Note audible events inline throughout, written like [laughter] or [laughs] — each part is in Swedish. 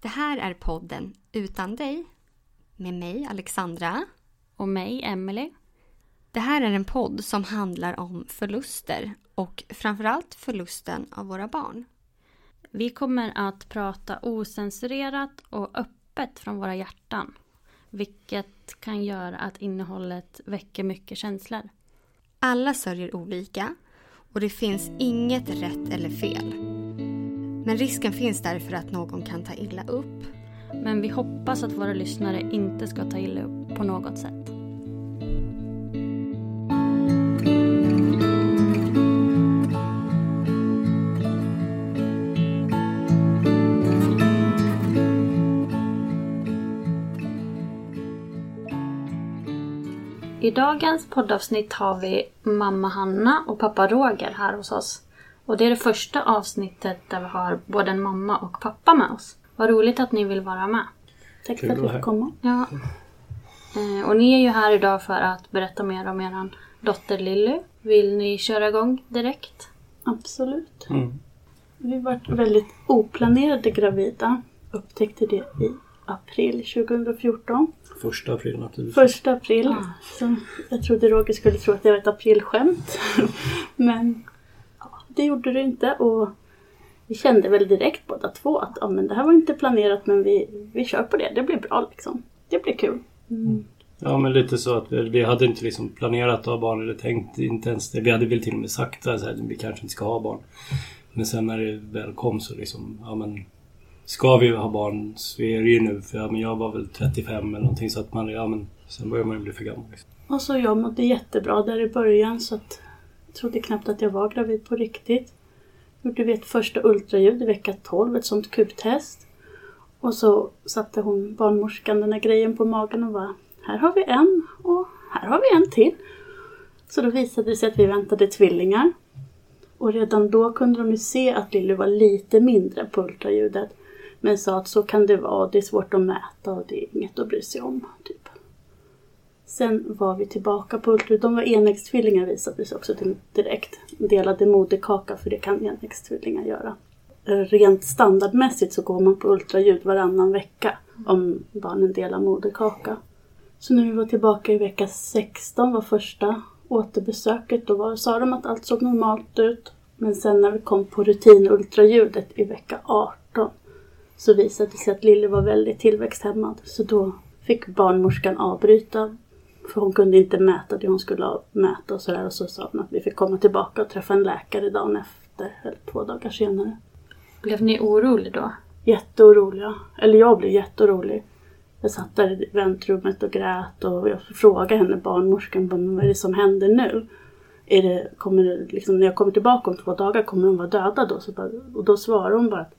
Det här är podden Utan dig med mig Alexandra. Och mig Emily. Det här är en podd som handlar om förluster och framförallt förlusten av våra barn. Vi kommer att prata osensurerat och öppet från våra hjärtan. Vilket kan göra att innehållet väcker mycket känslor. Alla sörjer olika och det finns inget rätt eller fel. Men risken finns därför att någon kan ta illa upp. Men vi hoppas att våra lyssnare inte ska ta illa upp på något sätt. I dagens poddavsnitt har vi mamma Hanna och pappa Roger här hos oss. Och det är det första avsnittet där vi har både en mamma och pappa med oss. Vad roligt att ni vill vara med. Tack för att vi fick komma. Ja. Eh, Och ni är ju här idag för att berätta mer om er dotter Lilly. Vill ni köra igång direkt? Absolut. Mm. Vi var väldigt oplanerade gravida. Upptäckte det i april 2014. Första april naturligtvis. Första april. Så jag trodde Roger skulle tro att det var ett aprilskämt. [laughs] Men det gjorde det inte. Och vi kände väl direkt båda två att ja, men det här var inte planerat men vi, vi kör på det. Det blir bra liksom. Det blir kul. Mm. Ja men lite så att vi, vi hade inte liksom planerat att ha barn eller tänkt inte ens det. Vi hade väl till och med sagt att vi kanske inte ska ha barn. Men sen när det väl kom så liksom, ja men Ska vi ha barn så är det ju nu för ja, men jag var väl 35 eller någonting så att man, ja men sen börjar man ju bli för gammal. Liksom. Och så jag mådde jättebra där i början så att trodde knappt att jag var gravid på riktigt. Gjorde vi ett första ultraljud i vecka 12, ett sånt kubtest. Och så satte hon barnmorskan den här grejen på magen och var Här har vi en och här har vi en till. Så då visade det sig att vi väntade tvillingar. Och redan då kunde de ju se att Lilly var lite mindre på ultraljudet. Men sa att så kan det vara, det är svårt att mäta och det är inget att bry sig om. Typ. Sen var vi tillbaka på ultraljud. De var enäggstvillingar visade sig också direkt. Delade moderkaka för det kan enäggstvillingar göra. Rent standardmässigt så går man på ultraljud varannan vecka om barnen delar moderkaka. Så när vi var tillbaka i vecka 16 var första återbesöket. Då var, sa de att allt såg normalt ut. Men sen när vi kom på rutinultraljudet i vecka 18 så visade det sig att Lille var väldigt tillväxthämmad. Så då fick barnmorskan avbryta. För hon kunde inte mäta det hon skulle mäta och sådär. Och så sa hon att vi fick komma tillbaka och träffa en läkare dagen efter. Eller två dagar senare. Blev ni orolig då? Jätteoroliga. Eller jag blev jätteorolig. Jag satt där i väntrummet och grät och jag frågade henne, barnmorskan, vad är det som händer nu? Är det, kommer det, liksom, när jag kommer tillbaka om två dagar, kommer de vara döda då? Så bara, och då svarar hon bara att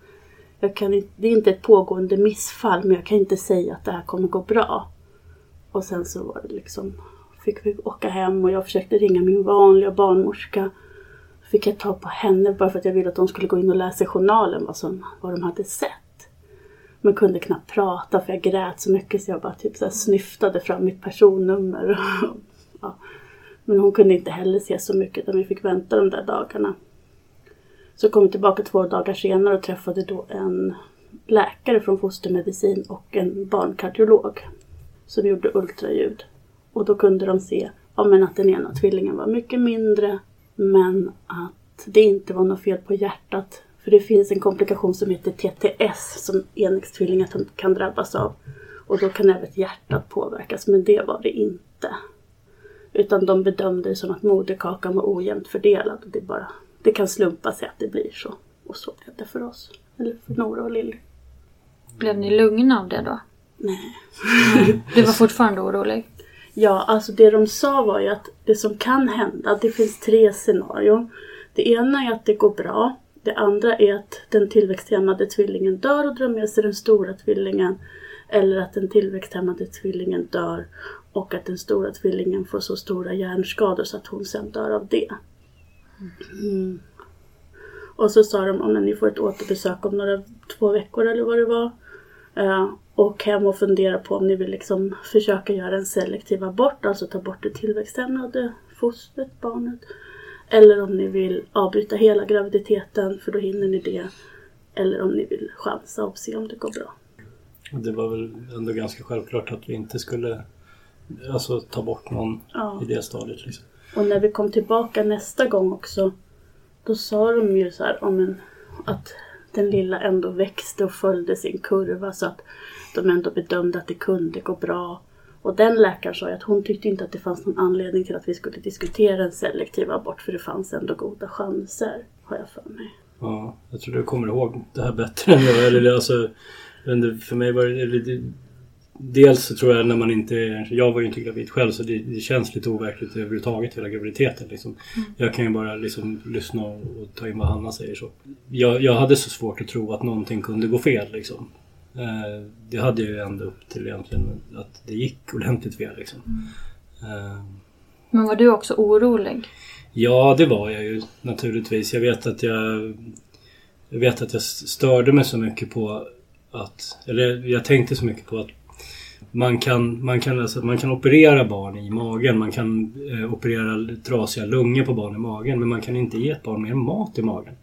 jag kan det är inte ett pågående missfall men jag kan inte säga att det här kommer gå bra. Och sen så var det liksom, fick vi åka hem och jag försökte ringa min vanliga barnmorska. fick jag ta på henne bara för att jag ville att de skulle gå in och läsa i journalen vad, som, vad de hade sett. Men kunde knappt prata för jag grät så mycket så jag bara typ så här snyftade fram mitt personnummer. [laughs] ja. Men hon kunde inte heller se så mycket utan vi fick vänta de där dagarna. Så kom vi tillbaka två dagar senare och träffade då en läkare från fostermedicin och en barnkardiolog som gjorde ultraljud. Och då kunde de se ja, men att den ena tvillingen var mycket mindre men att det inte var något fel på hjärtat. För det finns en komplikation som heter TTS som enäggstvillingar kan drabbas av. Och då kan även hjärtat påverkas men det var det inte. Utan de bedömde det som att moderkakan var ojämnt fördelad. Och det, bara, det kan slumpa sig att det blir så. Och så blev det för oss. Eller för Nora och Lilly. Blev ni lugna av det då? Nej. Du var fortfarande orolig? Ja, alltså det de sa var ju att det som kan hända, det finns tre scenarion. Det ena är att det går bra. Det andra är att den tillväxthämmade tvillingen dör och drar med sig den stora tvillingen. Eller att den tillväxthämmade tvillingen dör och att den stora tvillingen får så stora hjärnskador så att hon sen dör av det. Mm. Och så sa de att ni får ett återbesök om några två veckor eller vad det var. Uh, och hem och fundera på om ni vill liksom försöka göra en selektiv abort, alltså ta bort det tillväxthämmade fostret, barnet. Eller om ni vill avbryta hela graviditeten för då hinner ni det. Eller om ni vill chansa och se om det går bra. Det var väl ändå ganska självklart att vi inte skulle alltså, ta bort någon ja. i det stadiet. Liksom. Och när vi kom tillbaka nästa gång också då sa de ju så här om en, att den lilla ändå växte och följde sin kurva så att de ändå bedömde att det kunde gå bra. Och den läkaren sa att hon tyckte inte att det fanns någon anledning till att vi skulle diskutera en selektiv abort för det fanns ändå goda chanser, har jag för mig. Ja, jag tror du kommer ihåg det här bättre än jag. Eller alltså, för mig var det, Dels så tror jag när man inte är, Jag var ju inte gravid själv så det, det känns lite overkligt överhuvudtaget hela graviditeten. Liksom. Mm. Jag kan ju bara liksom lyssna och, och, ta in vad Hanna säger. Så. Jag, jag hade så svårt att tro att någonting kunde gå fel. Liksom. Eh, det hade jag ju ända upp till egentligen att det gick ordentligt fel. Liksom. Mm. Eh. Men var du också orolig? Ja, det var jag ju naturligtvis. Jag vet att jag Jag vet att jag störde mig så mycket på att... Eller jag tänkte så mycket på att man kan, man, kan, alltså, man kan operera barn i magen. Man kan eh, operera trasiga lungor på barn i magen. Men man kan inte ge ett barn mer mat i magen.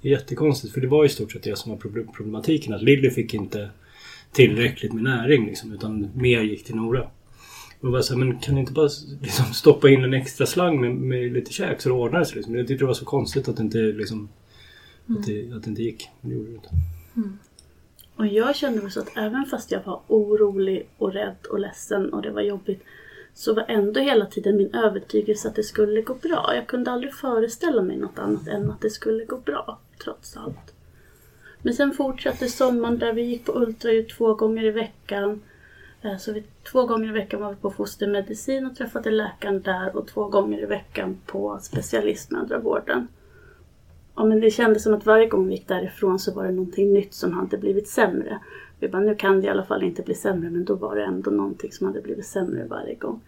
Det är jättekonstigt för det var i stort sett det som var problematiken. Att Lilly fick inte tillräckligt med näring liksom, utan mer gick till Nora. Och bara så här, men kan ni inte bara liksom, stoppa in en extra slang med, med lite käk så det ordnar sig? Liksom. Jag tyckte det var så konstigt att det inte, liksom, mm. att det, att det inte gick. Men det gjorde det inte. Mm. Och jag kände mig så att även fast jag var orolig och rädd och ledsen och det var jobbigt så var ändå hela tiden min övertygelse att det skulle gå bra. Jag kunde aldrig föreställa mig något annat än att det skulle gå bra, trots allt. Men sen fortsatte sommaren där vi gick på ultraljud två gånger i veckan. Eh, så vi, två gånger i veckan var vi på fostermedicin och träffade läkaren där och två gånger i veckan på specialistmödravården. Ja, men det kändes som att varje gång vi gick därifrån så var det någonting nytt som hade blivit sämre. Vi bara, nu kan det i alla fall inte bli sämre, men då var det ändå någonting som hade blivit sämre varje gång.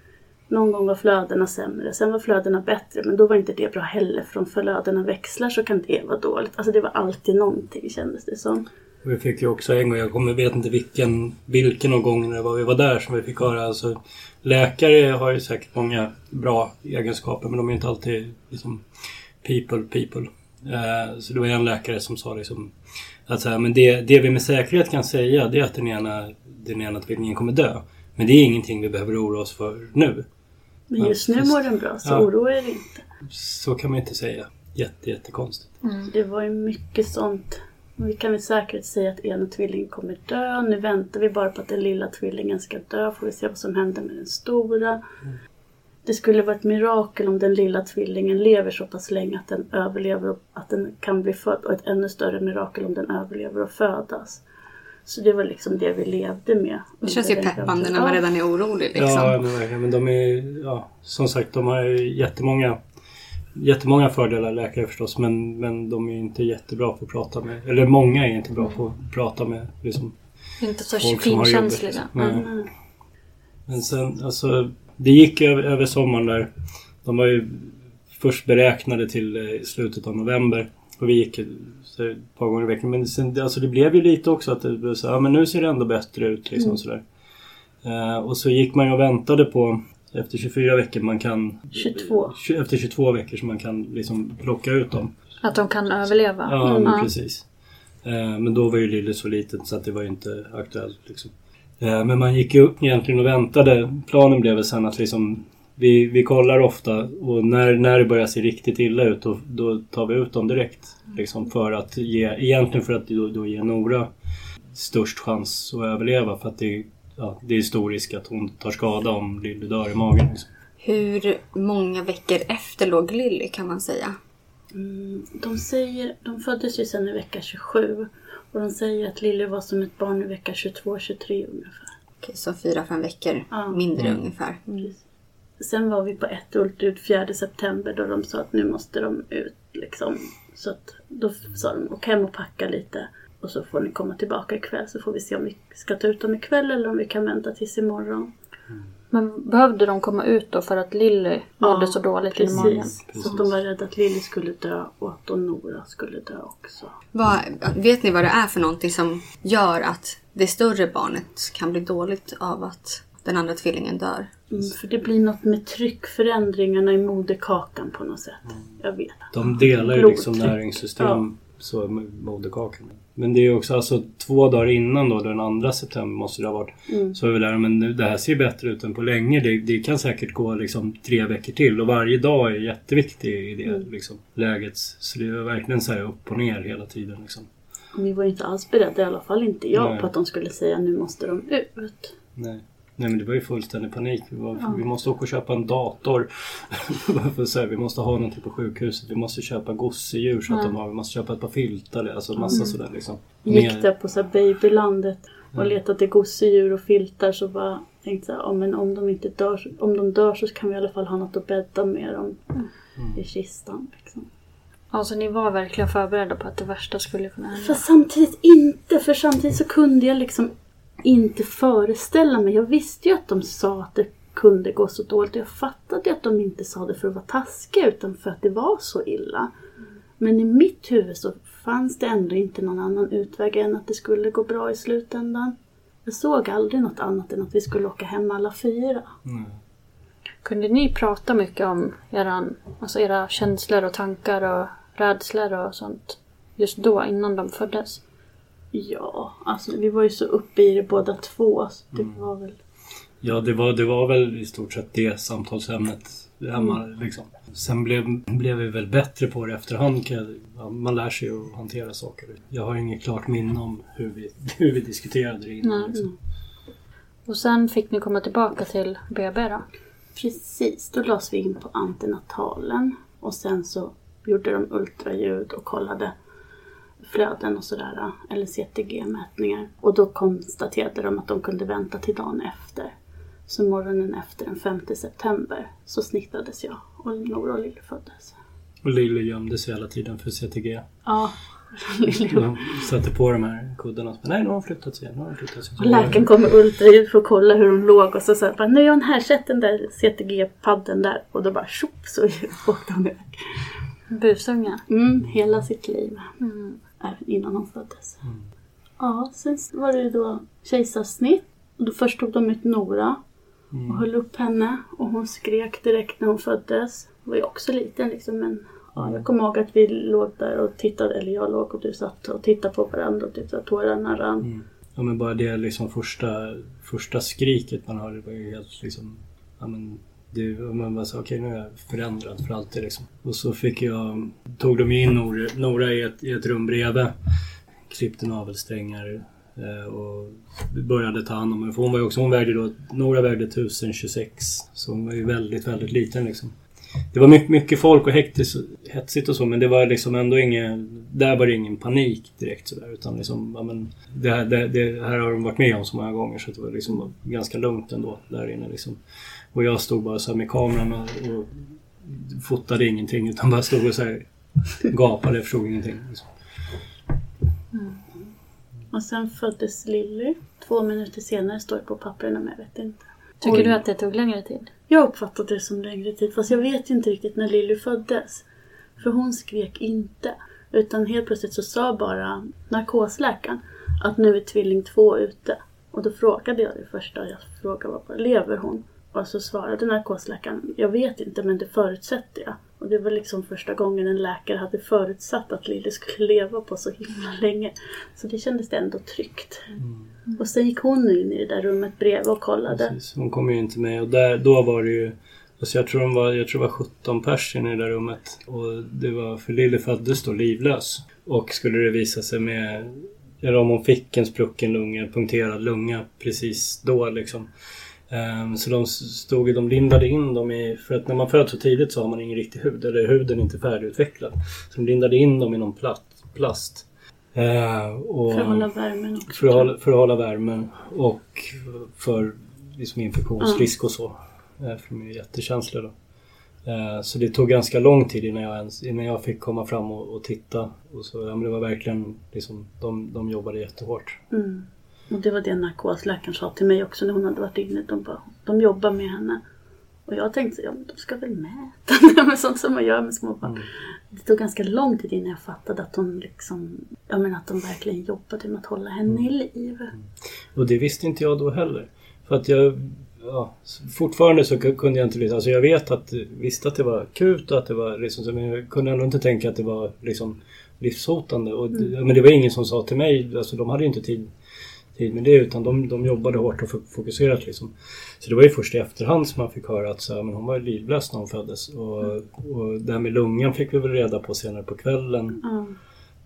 Någon gång var flödena sämre, sen var flödena bättre, men då var inte det bra heller. För om flödena växlar så kan det vara dåligt. Alltså det var alltid någonting kändes det som. Vi fick ju också en gång, jag kommer, vet inte vilken, vilken av gångerna det var vi var där som vi fick höra. Alltså, läkare har ju säkert många bra egenskaper men de är inte alltid liksom people people. Eh, så det var en läkare som sa liksom att så här, men det, det vi med säkerhet kan säga det är att den ena, den ena tvillingen kommer dö. Men det är ingenting vi behöver oroa oss för nu. Men just nu mår den bra, så ja, oroa er inte. Så kan man inte säga. Jätte, jättekonstigt. Mm. Det var ju mycket sånt. Vi kan med säkerhet säga att ena tvillingen kommer dö. Nu väntar vi bara på att den lilla tvillingen ska dö. Får vi se vad som händer med den stora. Mm det skulle vara ett mirakel om den lilla tvillingen lever så pass länge att den överlever och att den kan bli född och ett ännu större mirakel om den överlever och födas. Så det var liksom det vi levde med. Det känns ju peppande när man redan är orolig. Liksom. Ja, men, men de är ja, som sagt de har jättemånga Jättemånga fördelar läkare förstås men, men de är inte jättebra på att prata med Eller många är inte bra på att prata med liksom, Inte så finkänsliga. Mm. Men sen alltså det gick över, över sommaren där. De var ju först beräknade till eh, slutet av november. Och vi gick så, ett par gånger i veckan. Men sen, alltså det blev ju lite också att det blev så, ja men nu ser det ändå bättre ut. Liksom, sådär. Eh, och så gick man ju och väntade på efter 24 veckor man kan... 22. tju- Efter 22 veckor så man kan liksom plocka ut dem. Att de kan överleva. Ja, Mm. precis. Eh, Men då var ju Lille så liten så att det var ju inte aktuellt. Liksom. Eh, Men man gick ju upp egentligen och väntade. Planen blev väl sen att liksom vi, vi kollar ofta och när, när det börjar se riktigt illa ut då, då tar vi ut dem direkt. Liksom för att ge, egentligen för att då, då ge Nora störst chans att överleva. För att det, ja, det är stor risk att hon tar skada om Lille dör i magen. Liksom. Hur många veckor efter låg Lilly kan man säga? Mm, de säger, de föddes ju sen i vecka 27. Och de säger att Lilly var som ett barn i vecka 22-23 ungefär. Okej, så fyra, fem veckor Ja. mindre Mm. ungefär. Sen var vi på ett ultraljud 4 september då de sa att nu måste de ut liksom. Så att då sa de åk hem och packa lite. Och så får ni komma tillbaka ikväll så får vi se om vi ska ta ut dem ikväll eller om vi kan vänta tills imorgon. Men behövde de komma ut då för att Lilly mådde så dåligt i magen? precis. Så att de var rädda att Lilly skulle dö och att Nora skulle dö också. Vad, vet ni vad det är för någonting som gör att det större barnet kan bli dåligt av att den andra tvillingen dör? Mm, för det blir något med tryckförändringarna i moderkakan på något sätt. Jag vet. De delar ju liksom näringssystem Ja. så med moderkakan. Men det är ju också alltså två dagar innan då, den andra september måste det ha varit. Mm. Så är vi där, men nu- det här ser bättre ut än på länge. Det, det kan säkert gå liksom tre veckor till och varje dag är jätteviktig i det Mm. liksom, läget. Så det är verkligen så här upp och ner hela tiden. Liksom. Och vi var ju inte alls beredda, i alla fall inte jag, Nej. på att de skulle säga nu måste de ut. Nej. Nej men det var ju fullständig panik. Vi, var, vi måste åka och köpa en dator. [laughs] För så här, vi måste ha någonting på sjukhuset. Vi måste köpa gosedjur så att de har. Vi måste köpa ett par filtar. Alltså massa sådär liksom. Gick Mer- där på så här babylandet och letade efter gosedjur och filtar så bara tänkte så här, ja, men om de inte dör, om de dör så kan vi i alla fall ha något att bädda med dem i kistan. Liksom. Alltså ni var verkligen förberedda på att det värsta skulle kunna hända. Fast samtidigt inte, för samtidigt så kunde jag liksom inte föreställa mig. Jag visste ju att de sa att det kunde gå så dåligt. Jag fattade ju att de inte sa det för att vara taskiga utan för att det var så illa. Men i mitt huvud så fanns det ändå inte någon annan utväg än att det skulle gå bra i slutändan. Jag såg aldrig något annat än att vi skulle åka hem alla fyra. Kunde ni prata mycket om eran, alltså era känslor och tankar och rädslor och sånt? Just då, innan de föddes? Ja, alltså vi var ju så uppe i det båda två. Så det var väl... Ja, det var, det var väl i stort sett det samtalsämnet hemma. Liksom. Sen blev, blev vi väl bättre på det efterhand. kan jag- Ja, man lär sig att hantera saker. Jag har inget klart minne om hur vi, [laughs] hur vi diskuterade det innan. Nej. Liksom. Och sen fick ni komma tillbaka till BB då? Precis, då lades vi in på antenatalen och sen så gjorde de ultraljud och kollade flöden och sådär, eller CTG-mätningar. Och då konstaterade de att de kunde vänta till dagen efter. Så morgonen efter den 5 september så snittades jag och Nora och Lille föddes. Och Lille gömde sig hela tiden för CTG. Ja, [laughs] Lille. De satte på de här kuddarna. och sa, Nej, nu har hon flyttat sig. Nu har hon flyttat sig. Och läkaren kom med ultraljud för att kolla hur hon låg och så sa bara, nu är hon här, sätt den där CTG-padden där. Och då bara tjopp så [laughs] åkte hon iväg. Busunga? Mm, hela sitt liv. Även innan hon föddes. Ja, sen var det då kejsarsnitt. Och då först tog de ut Nora och höll upp henne. Och hon skrek direkt när hon föddes. Hon var ju också liten liksom men ja, jag kommer ihåg att vi låg där och tittade, eller jag låg och du satt och tittade på varandra och typ så tårarna rann. Ja men bara det liksom första, första skriket man hörde var ju helt liksom... Ja, men det, man bara sa okej nu är jag förändrad för alltid liksom. Och så fick jag... Tog de in Nora, Nora i, ett, i ett rum bredvid. Klippte navelsträngar eh, och började ta hand om henne. För hon var ju också, hon vägde då... Nora vägde 1026. Så hon var ju väldigt, väldigt liten liksom. Det var mycket, mycket folk och hektis, hetsigt och så men det var liksom ändå ingen... Där var det ingen panik direkt sådär utan liksom... Ja, men det, här, det, det här har de varit med om så många gånger så det var liksom ganska lugnt ändå där inne liksom. Och jag stod bara så här med kameran och, och fotade ingenting utan bara stod och så här gapade, jag förstod ingenting. Liksom. Och sen föddes Lilly. Två minuter senare står det på papperna men jag vet inte. Tycker Oj. du att det tog längre tid? Jag uppfattade det som längre tid fast jag vet inte riktigt när Lilly föddes. För hon skrek inte. Utan helt plötsligt så sa bara narkosläkaren att nu är tvilling två ute. Och då frågade jag det första jag frågade var bara, lever hon? Och så svarade narkosläkaren, jag vet inte men det förutsätter jag. Och det var liksom första gången en läkare hade förutsatt att Lilly skulle [laughs] leva på så himla länge. Så det kändes ändå tryggt. Och sen gick hon in i det där rummet bredvid och kollade. Precis. Hon kom ju inte med och där, då var det ju Alltså jag tror, de var, jag tror det var 17 pers i det där rummet. Och det var för Lille föddes då livlös. Och skulle det visa sig med... Eller om hon fick en sprucken lunga, punkterad lunga precis då liksom. Ehm, så de stod de lindade in dem i... För att när man föds så tidigt så har man ingen riktig hud. Eller huden är inte färdigutvecklad. Så de lindade in dem i någon plast. plast. Ehm, och, För att hålla värmen också. för att hålla, för att hålla värmen och för liksom infektionsrisk och så. Eh, För de är ju jättekänsliga då. Så det tog ganska lång tid innan jag, ens, innan jag fick komma fram och, och titta. Och så, ja, men det var verkligen liksom, de, de jobbade jättehårt. Mm. Och det var det narkosläkaren sa till mig också när hon hade varit inne. De, bara, de jobbar med henne. Och jag tänkte, ja men de ska väl mäta. [laughs] men sånt som man gör med små barn. Det tog ganska lång tid innan jag fattade att de liksom, jag menar att de verkligen jobbade med att hålla henne i liv. Och det visste inte jag då heller. För att jag... Ja, fortfarande så kunde jag inte... liksom- Alltså jag vet att... Visste att det var akut och att det var liksom... Men jag kunde ändå inte tänka att det var liksom livshotande. Och, det- Men det var ingen som sa till mig... Alltså de hade ju inte tid, tid med det utan de, de jobbade hårt och fo- fokuserat liksom. Så det var ju först i efterhand som man fick höra att så, här, men hon var ju livlös när hon föddes. Och, och det här med lungan fick vi väl reda på senare på kvällen. Ja.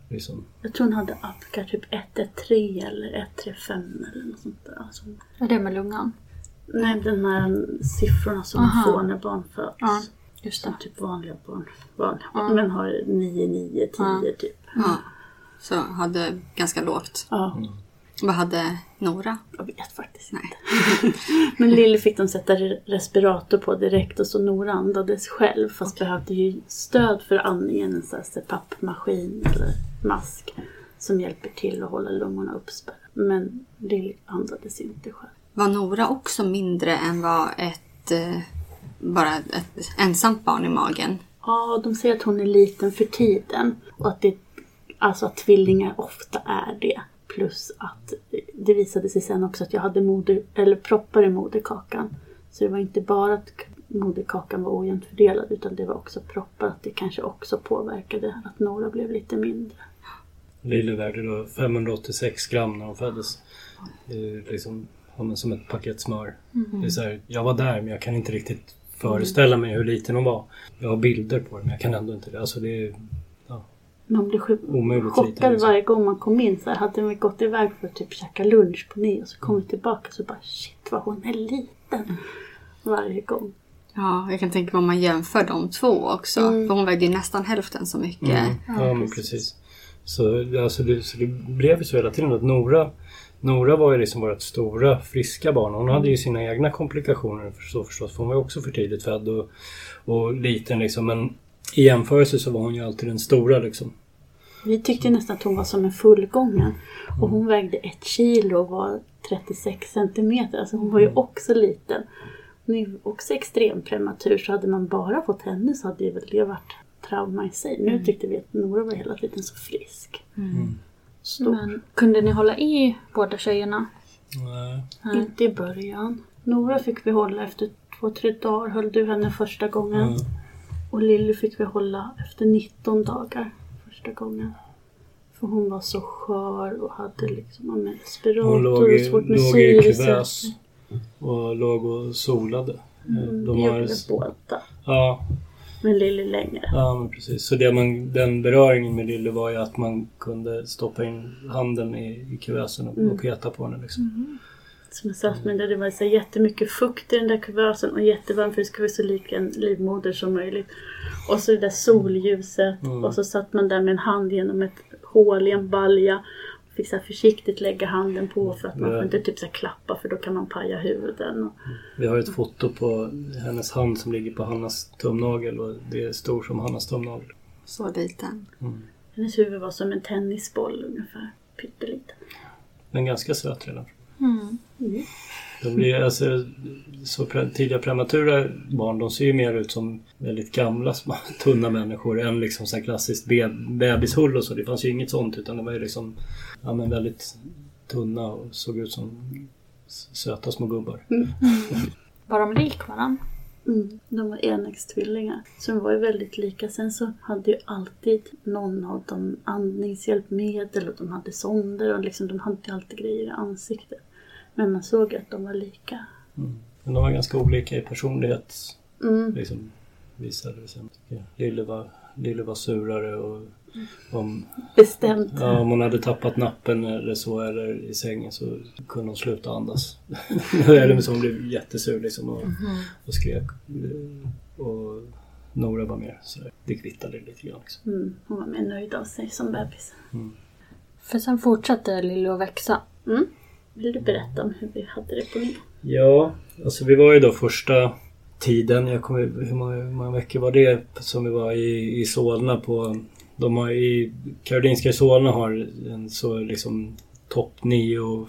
Liksom. Jag tror hon hade Apgar typ 113 eller 135 eller något sånt där. Alltså, Är det med lungan? nej, de här siffrorna som Aha. man får när barn föds. Ja, just Som det. typ vanliga barn. Vanliga barn. Men har 9, 9, 10 Ja. typ. Ja. Så hade ganska lågt. Ja, Vad hade Nora? jag vet faktiskt inte. [laughs] Men Lille fick de sätta re- respirator på direkt och så Nora andades själv fast behövde ju stöd för andningen, en sån här CPAP-maskin eller mask som hjälper till att hålla lungorna uppspärrade. Men Lille andades inte själv. Var Nora också mindre än vad ett eh, bara ett ensamt barn i magen? Ja, de säger att hon är liten för tiden och att, det, alltså att tvillingar ofta är det. Plus att det visade sig sen också att jag hade moder, eller proppar i moderkakan. Så det var inte bara att moderkakan var ojämnt fördelad utan det var också proppar. Att det kanske också påverkade att Nora blev lite mindre. Lille vägde då 586 gram när hon föddes. Det är liksom som ett paket smör. Det är så här, jag var där men jag kan inte riktigt föreställa mig hur liten hon var. Jag har bilder på det men jag kan ändå inte det. Alltså det är Man blev sjuk- omöjligt chockad liten. Liksom. varje gång man kom in. Så här, hade vi gått iväg för att typ käka lunch på nio och så kom vi tillbaka så bara shit vad hon är liten. Varje gång. Ja, jag kan tänka mig om man jämför de två också. För hon vägde ju nästan hälften så mycket. Mm. Ja, men precis. Så, alltså det, så det blev ju så hela tiden att Nora Nora var ju liksom vårt stora friska barn. Hon hade ju sina egna komplikationer så förstås. För hon var ju också för tidigt född och, och liten liksom. Men i jämförelse så var hon ju alltid den stora liksom. Vi tyckte nästan att hon var som en fullgången. Och hon vägde ett kilo och var 36 centimeter. Alltså hon var ju också liten. Hon är ju också extremt prematur. Så hade man bara fått henne så hade det väl det varit trauma i sig. Nu tyckte vi att Nora var hela tiden så frisk. Stor. Men kunde ni hålla i båda tjejerna? Nej. Inte i början. Nora fick vi hålla efter två, tre dagar. Höll du henne första gången. Mm. Och Lilly fick vi hålla efter 19 dagar första gången. För hon var så skör och hade liksom respirator och svårt med låg i kuvös syresättning. och låg och solade. Eh, Mm, De har, båda. ja, Men Lilly längre. ja, men precis. Så det man, den beröringen med Lille var ju att man kunde stoppa in handen i, i kuvösen och, och peta på henne. Liksom. Som jag sa, men det var så jättemycket fukt i den där kuvösen och jättevarmt för det skulle vara så lik en livmoder som möjligt. Och så det där solljuset Mm. och så satt man där med en hand genom ett hål i en balja. Och fick så försiktigt lägga handen på för att man får inte typ så klappa för då kan man paja huden. Och, Vi har ett foto på hennes hand som ligger på Hannas tumnagel och det är stor som Hannas tumnagel. Så liten. hennes huvud var som en tennisboll ungefär. Pytteliten. Men ganska söt redan. Mm. De blir, alltså, så pre, tidiga prematura barn de ser ju mer ut som väldigt gamla små, [laughs] tunna människor än liksom så här klassiskt be, bebishull och så. Det fanns ju inget sånt utan det var ju liksom ja, men väldigt tunna och såg ut som söta små gubbar. Var de lik varandra? Mm, de var enäggstvillingar. Så de var ju väldigt lika. Sen så hade ju alltid någon av dem andningshjälpmedel och de hade sonder och liksom, de hade alltid grejer i ansiktet. Men man såg att de var lika. Mm. Men de var ganska olika i personlighet. Mm. Liksom, visade det sig. Lille var, Lille var surare och om, Bestämt. ja, om hon hade tappat nappen eller så eller i sängen så kunde hon sluta andas. [laughs] eller så hon blev jättesur liksom och, och skrek. Och Nora var mer sådär, det kvittade lite grann. Liksom. Mm, hon var mer nöjd av sig som bebis. För sen fortsatte Lille att växa. Mm. Vill du berätta om hur vi hade det på Nya? Ja, alltså vi var ju då första tiden, jag kommer, hur, många, hur många veckor var det som vi var i, i Solna på de har i Karolinska Solna har en så liksom topp 9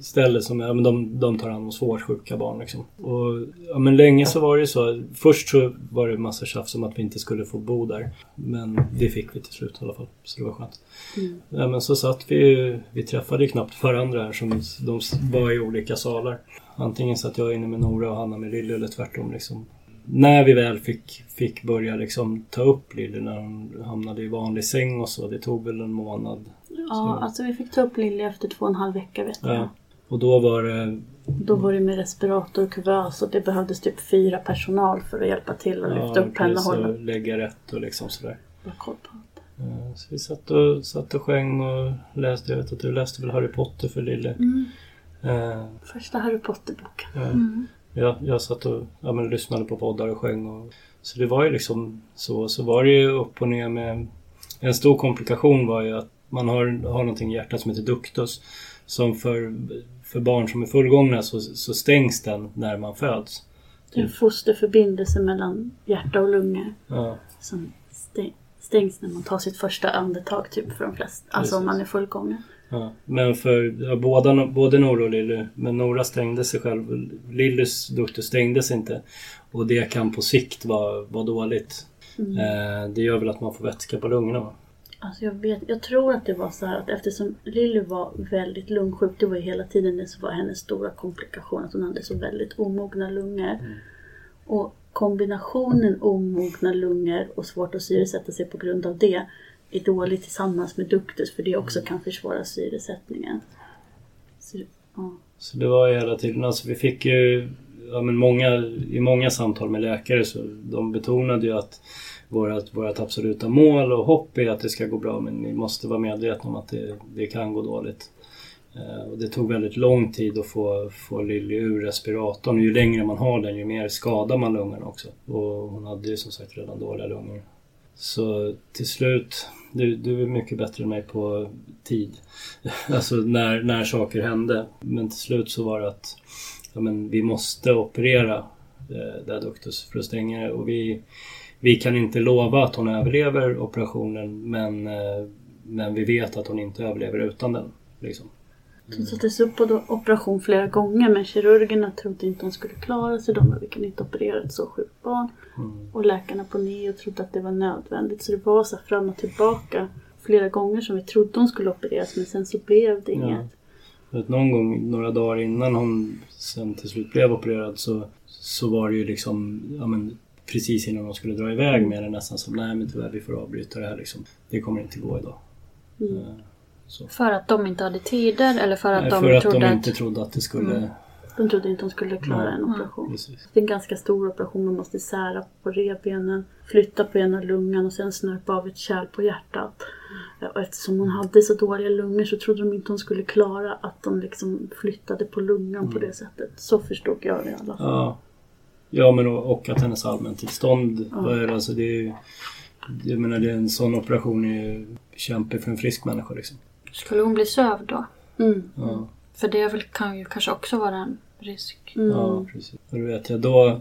ställe som ja, men de, de tar hand om svårt sjuka barn. Liksom. Och, ja, men länge så var det så. Först så var det massa tjafs om att vi inte skulle få bo där. Men det fick vi till slut i alla fall. Så det var skönt. Mm. Ja, men så satt vi Vi träffade ju knappt varandra här. Som, de var i olika salar. Antingen satt jag inne med Nora och Hanna med Lille eller tvärtom. Liksom när vi väl fick, fick börja liksom ta upp Lille när hon hamnade i vanlig säng och så. Det tog väl en månad. Ja, Så- alltså vi fick ta upp Lilly efter två och en halv vecka vet jag. Ja. Och då var det... Då var det med respirator och kuvös och det behövdes typ fyra personal för att hjälpa till och lyfta upp henne och hålla lägga rätt och liksom sådär. koll på Så vi satt och, satt och sjöng och läste. Jag vet att du läste väl Harry Potter för Lille. Mm. Eh, Första Harry Potter-boken. Ja. Jag, jag satt och ja, men, lyssnade på poddar och sjöng. Och, så det var ju liksom så. Så var det ju upp och ner med... En stor komplikation var ju att man har, har någonting i hjärtat som heter ductus. Som för, för barn som är fullgångna så, så stängs den när man föds. Det är en fosterförbindelse mellan hjärta och lungor Ja, som stäng, stängs när man tar sitt första andetag typ för de flesta. Alltså om Precis. man är fullgången. Ja. Men för ja, båda, både Nora och Lilly. Men Nora stängde sig själv. Lillys ductus stängdes inte. Och det kan på sikt vara, vara dåligt. Eh, det gör väl att man får vätska på lungorna va? Alltså jag, vet, jag tror att det var så här att eftersom Lilly var väldigt lungsjuk, det var ju hela tiden det som var hennes stora komplikation, att hon hade så väldigt omogna lungor. Och kombinationen omogna lungor och svårt att syresätta sig på grund av det är dåligt tillsammans med duktus för det också kan försvåra syresättningen. Så, ja. Så det var ju hela tiden, alltså vi fick ju ja, men många, i många samtal med läkare så de betonade ju att vårat, vårt absoluta mål och hopp är att det ska gå bra men ni måste vara medvetna om att det, det kan gå dåligt. Eh, och det tog väldigt lång tid att få, få Lilly ur respiratorn. Och Ju längre man har den ju mer skadar man lungorna också. Och hon hade ju som sagt redan dåliga lungor. Så till slut, du, du är mycket bättre än mig på tid. [laughs] alltså när, när saker hände. Men till slut så var det att ja, men vi måste operera eh, det här ductus för att stänga det. Och vi, vi kan inte lova att hon överlever operationen men, eh, men vi vet att hon inte överlever utan den. Liksom. Hon sattes upp på operation flera gånger men kirurgerna trodde inte hon skulle klara sig. De vi kan inte operera ett så sjukt barn. Och läkarna på NEO trodde att det var nödvändigt. Så det var så fram och tillbaka flera gånger som vi trodde hon skulle opereras men sen så blev det inget. För att någon gång, några dagar innan hon sen till slut blev opererad så, så var det ju liksom, ja men precis innan de skulle dra iväg med det nästan som, nej men tyvärr vi får avbryta det här liksom. Det kommer inte gå idag. Eh, Så. För att de inte hade tider eller för att Nej, de för att trodde de att... inte trodde att det skulle... De trodde inte hon skulle klara en operation. Precis. Det är en ganska stor operation. Man måste sära på revbenen, flytta på ena lungan och sen snörpa av ett kärl på hjärtat. Och eftersom hon hade så dåliga lungor så trodde de inte hon skulle klara att de liksom flyttade på lungan på det sättet. Så förstod jag det i alla fall. Ja. Ja men och, och att hennes allmäntillstånd var alltså det är ju... Jag menar det är en sån operation är ju kämpe för en frisk människa liksom. Skulle hon bli sövd då? Mm. Ja. För det väl, kan ju kanske också vara en risk. Ja, precis. Och då vet jag, då,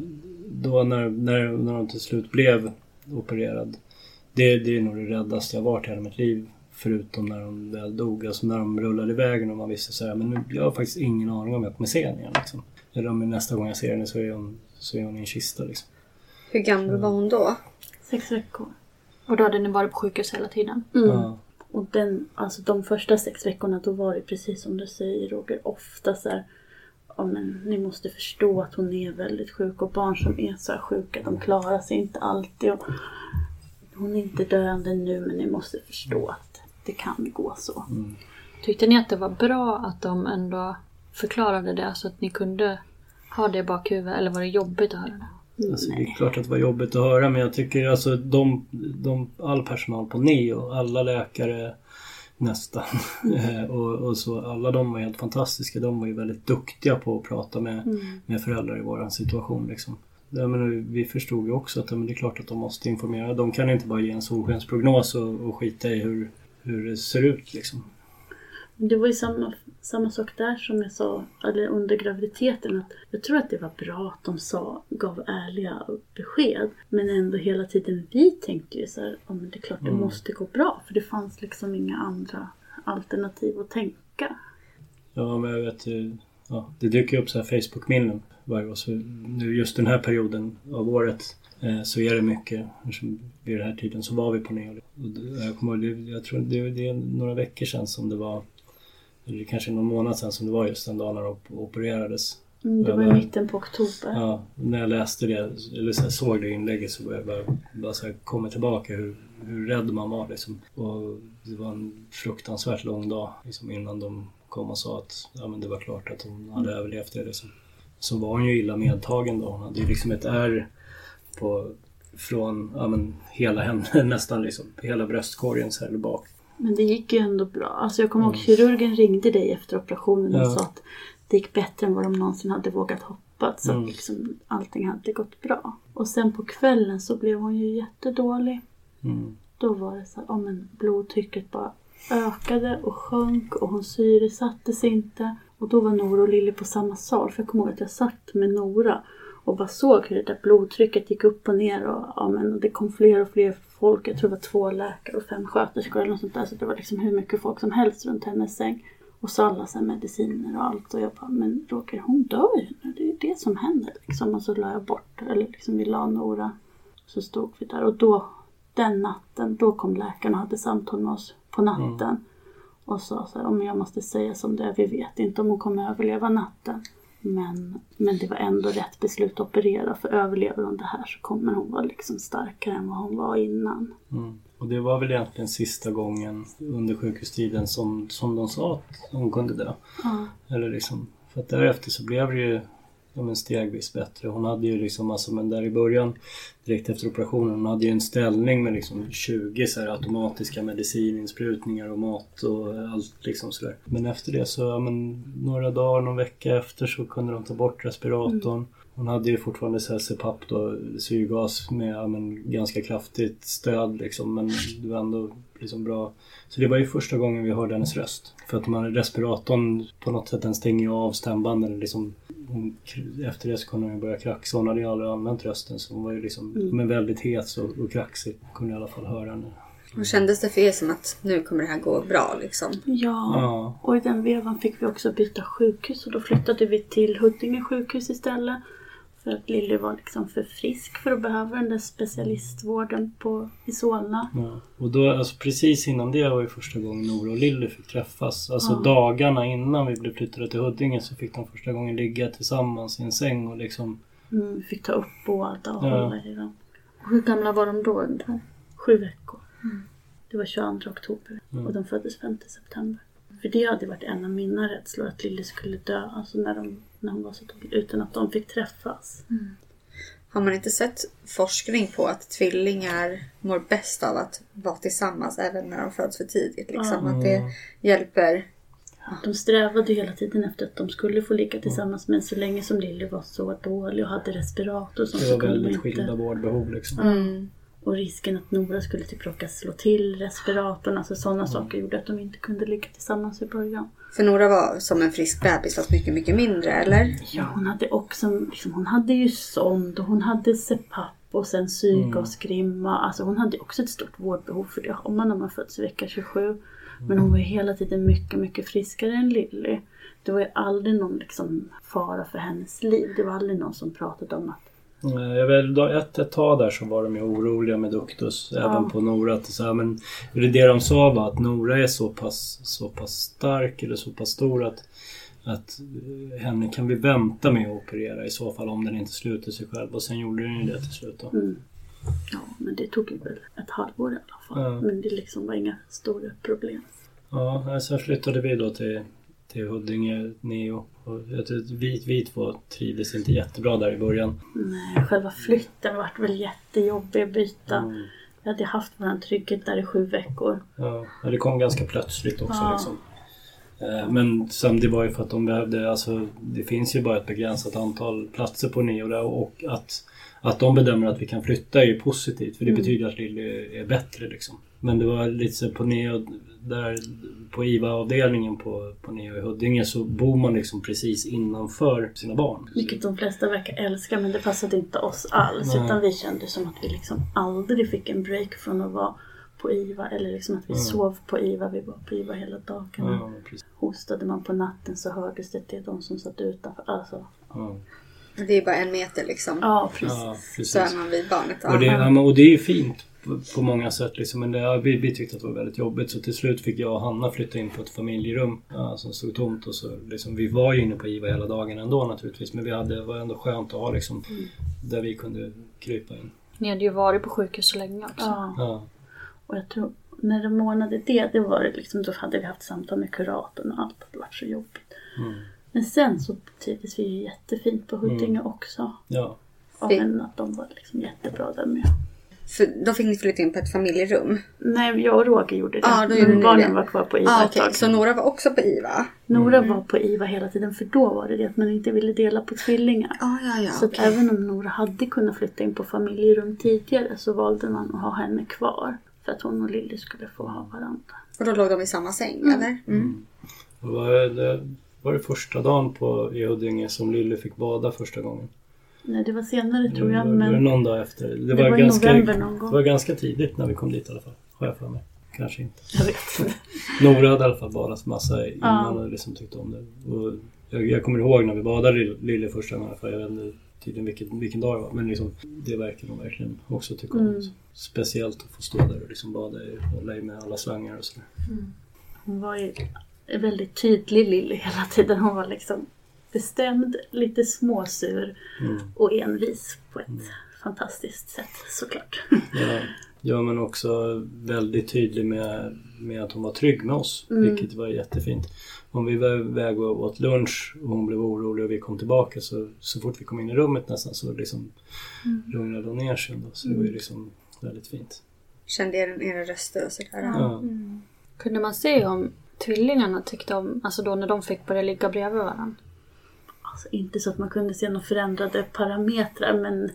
då när, när, när hon till slut blev opererad. Det, det är nog det räddaste jag varit i hela mitt liv. Förutom när hon väl dog. Alltså när de rullade iväg och man visste så här, men nu, jag har faktiskt ingen aning om jag kommer se henne igen. Liksom. eller om nästa gång jag ser henne så är hon, så är hon i en kista liksom. Hur gammal var hon då? Sex veckor. Och då hade ni varit på sjukhus hela tiden? Mm. Ja. Och den, alltså de första sex veckorna då var det precis som du säger Roger, ofta så här, ja men ni måste förstå att hon är väldigt sjuk och barn som är så här sjuka de klarar sig inte alltid. Och hon är inte döende nu men ni måste förstå att det kan gå så. Tyckte ni att det var bra att de ändå förklarade det så att ni kunde ha det i bakhuvudet? Eller var det jobbigt att höra det? Alltså, det är klart att det var jobbigt att höra men jag tycker alltså de, de, all personal på NEO, alla läkare nästan [laughs] eh, och, och så, alla de var helt fantastiska. De var ju väldigt duktiga på att prata med, med föräldrar i våran situation liksom. Ja, men vi förstod ju också att ja, men det är klart att de måste informera. De kan inte bara ge en solskensprognos och, och skita i hur, hur det ser ut liksom. Det var ju samma, samma sak där som jag sa eller under graviditeten. Att jag tror att det var bra att de sa, gav ärliga besked. Men ändå hela tiden vi tänkte ju så här, ja, men det är klart det måste gå bra. För det fanns liksom inga andra alternativ att tänka. Ja, men jag vet ju. Ja, det dyker upp så här Facebook-minnen varje år. Så nu just den här perioden av året eh, så är det mycket. Eftersom Vid den här tiden så var vi på Neo. Och det- Jag, kommer, jag tror det, det är några veckor sedan som det var. Eller kanske någon månad sedan som det var just den dagen när de opererades. Mm, det var i mitten på oktober. Ja, när jag läste det, eller så såg det inlägget så började jag bara, bara så komma tillbaka hur, hur rädd man var liksom. Och det var en fruktansvärt lång dag liksom, innan de kom och sa att ja, men det var klart att hon hade överlevt det. Liksom. Så var hon ju illa medtagen då. Hon hade ju liksom ett ärr på, från ja, men, hela henne [laughs] nästan liksom. Hela bröstkorgen så här bak. Men det gick ju ändå bra. Alltså jag kommer ihåg kirurgen ringde dig efter operationen och Ja. sa att det gick bättre än vad de någonsin hade vågat hoppas. Så Mm. att liksom allting hade gått bra. Och sen på kvällen så blev hon ju jättedålig. Mm. Då var det så här, men blodtrycket bara ökade och sjönk och hon syresattes inte. Och då var Nora och Lilly på samma sal. För jag kommer ihåg att jag satt med Nora och bara såg hur det där blodtrycket gick upp och ner. Och, ja, men, och det kom fler och fler folk. Jag tror det var två läkare och fem sköterskor eller något sånt där. Så det var liksom hur mycket folk som helst runt hennes säng. Och så alla så mediciner och allt. Och jag bara, men Roger hon ju nu. Det är ju det som händer liksom. Och så la jag bort, eller liksom vi la Nora. Så stod vi där och då, den natten, då kom läkaren och hade samtal med oss på natten. Och sa så här, om jag måste säga som det är, vi vet inte om hon kommer överleva natten. Men, men det var ändå rätt beslut att operera för överlever hon det här så kommer hon vara liksom starkare än vad hon var innan. Mm. Och det var väl egentligen sista gången under sjukhustiden som, som de sa att hon kunde dö. Ja. Eller liksom, för att därefter så blev det ju ja, men stegvis bättre. Hon hade ju liksom, alltså, men där i början, direkt efter operationen, hon hade ju en ställning med liksom 20 så här, automatiska medicininsprutningar och mat och allt liksom sådär. Men efter det så, ja, men några dagar, någon vecka efter så kunde de ta bort respiratorn. Hon hade ju fortfarande så här CPAP då, syrgas med ja, men, ganska kraftigt stöd liksom. Men det var ändå liksom bra. Så det var ju första gången vi hörde hennes röst. För att man, respiratorn på något sätt den stänger ju av stämbanden. Liksom, hon, efter det så kunde hon ju börja kraxa. Hon hade ju aldrig använt rösten så hon var ju liksom men väldigt hes och, och kraxig. Kunde i alla fall höra henne. Och kändes det för er som att nu kommer det här gå bra liksom? Ja, Ja. och i den vevan fick vi också byta sjukhus och då flyttade vi till Huddinge sjukhus istället. För att Lilly var liksom för frisk för att behöva den där specialistvården på, i Solna. Ja. Och då, alltså precis innan det var ju första gången Nora och Lilly fick träffas. Alltså Ja. dagarna innan vi blev flyttade till Huddinge så fick de första gången ligga tillsammans i en säng och liksom Mm, fick ta upp båda och Ja. hålla i dem. Och hur gamla var de då ungefär? Sju veckor. Det var 22 oktober och de föddes 5 september. För det hade varit en av mina rädslor, att Lilly skulle dö. Alltså när, de, när hon var så dålig, utan att de fick träffas. Har man inte sett forskning på att tvillingar mår bäst av att vara tillsammans även när de föds för tidigt? Liksom? Att det hjälper. De strävade hela tiden efter att de skulle få ligga tillsammans men så länge som Lilly var så dålig och hade respirator och sånt det så var kunde de väldigt skilda inte. vårdbehov liksom. Mm. Och risken att Nora skulle typ råka slå till respiratorn, alltså sådana saker gjorde att de inte kunde ligga tillsammans i början. För Nora var som en frisk bebis fast mycket, mycket mindre, eller? Ja, hon hade också, liksom, hon hade ju sond och hon hade CPAP och sen syrgasgrimma. Alltså hon hade också ett stort vårdbehov för det har man när man föds i vecka 27. Men hon var ju hela tiden mycket, mycket friskare än Lilly. det var ju aldrig någon liksom fara för hennes liv. Det var aldrig någon som pratade om att Jag vet, ett, ett tag där så var de ju oroliga med Duktus, även på Nora. Att så här, men det, det de sa var att Nora är så pass, så pass stark eller så pass stor att, att eh, henne kan vi vänta med att operera i så fall om den inte sluter sig själv. Och sen gjorde den ju det till slut då. Ja, men det tog ju väl ett halvår i alla fall. Ja. Men det liksom var inga stora problem. Ja, sen flyttade vi då till, till Huddinge, Neo. Och jag tror att vi, vi två trivdes inte jättebra där i början. Nej, själva flytten vart väl jättejobbig att byta. Mm. Vi hade haft vår trygghet där i sju veckor. Ja, det kom ganska plötsligt också Ja. liksom. Eh, Men sen det var ju för att de behövde, alltså det finns ju bara ett begränsat antal platser på Neo där och att, att de bedömer att vi kan flytta är ju positivt för det betyder att Lilly är bättre liksom. Men det var lite så på Neo, där på IVA-avdelningen på, på Neo i Huddinge så bor man liksom precis innanför sina barn. Vilket de flesta verkar älska men det passade inte oss alls. Nej. Utan vi kände som att vi liksom aldrig fick en break från att vara på IVA. Eller liksom att vi Mm. sov på IVA. Vi var på IVA hela dagarna. Precis. Hostade man på natten så hördes det till de som satt utanför. Alltså, Ja, Det är bara en meter liksom. ja precis. ja, precis. Så är man vid barnet. Och det, Ja. ja, men- och det är ju fint på, många sätt. Liksom. Men det, vi, vi tyckte att det var väldigt jobbigt så till slut fick jag och Hanna flytta in på ett familjerum ja, som stod tomt. Och så, liksom, vi var ju inne på IVA hela dagen ändå naturligtvis men vi hade, det var ändå skönt att ha liksom, där vi kunde krypa in. Ni hade ju varit på sjukhus så länge också. Ja. Ja, Och jag tror, när de ordnade det, det var det liksom, då hade vi haft samtal med kuratorn och allt hade varit så jobbigt. Mm. Men sen så trivdes vi ju jättefint på Huddinge också. ja. Och men att de var liksom jättebra där med. För då fick ni flytta in på ett familjerum. Nej, jag och Roger gjorde det. Ja, då men gjorde ni barnen det. var kvar på IVA Ah, ett okej. tag. Så Nora var också på IVA? Nora Mm. var på IVA hela tiden för då var det det att man inte ville dela på tvillingar. Ah, ja, ja. Så att okej. även om Nora hade kunnat flytta in på familjerum tidigare så valde man att ha henne kvar. För att hon och Lilly skulle få ha varandra. Och då låg de i samma säng eller? Mm. Var det var det första dagen på, i Huddinge som Lille fick bada första gången. Nej, det var senare tror jag. Var det Men någon dag efter? Det, det var ganska, november någon gång. Det var ganska tidigt när vi kom dit i alla fall. Har jag för mig. Kanske inte. jag vet. [laughs] Nora hade i alla fall badat massa innan och liksom tyckte om det. Och jag, jag kommer ihåg när vi badade Lill- Lille första gången. För jag vet inte tydligen vilken, vilken dag det var. Men liksom, det verkar hon verkligen också tycka om. Mm. Speciellt att få stå där och liksom bada i, hålla i med alla slangar och sådär. Hon var ju väldigt tydlig Lilly hela tiden. Hon var liksom bestämd, lite småsur Mm. och envis på ett fantastiskt sätt såklart. Ja, ja men också väldigt tydlig med, med att hon var trygg med oss. Mm. Vilket var jättefint. Om vi var iväg och åt lunch och hon blev orolig och vi kom tillbaka så, så fort vi kom in i rummet nästan så liksom Mm. lugnade hon ner sig. Ändå. Så det var ju liksom väldigt fint. Kände er, era röster och sådär. Ja. Kunde man se om tvillingarna tyckte om, alltså då när de fick börja ligga bredvid varandra? Alltså, inte så att man kunde se några förändrade parametrar men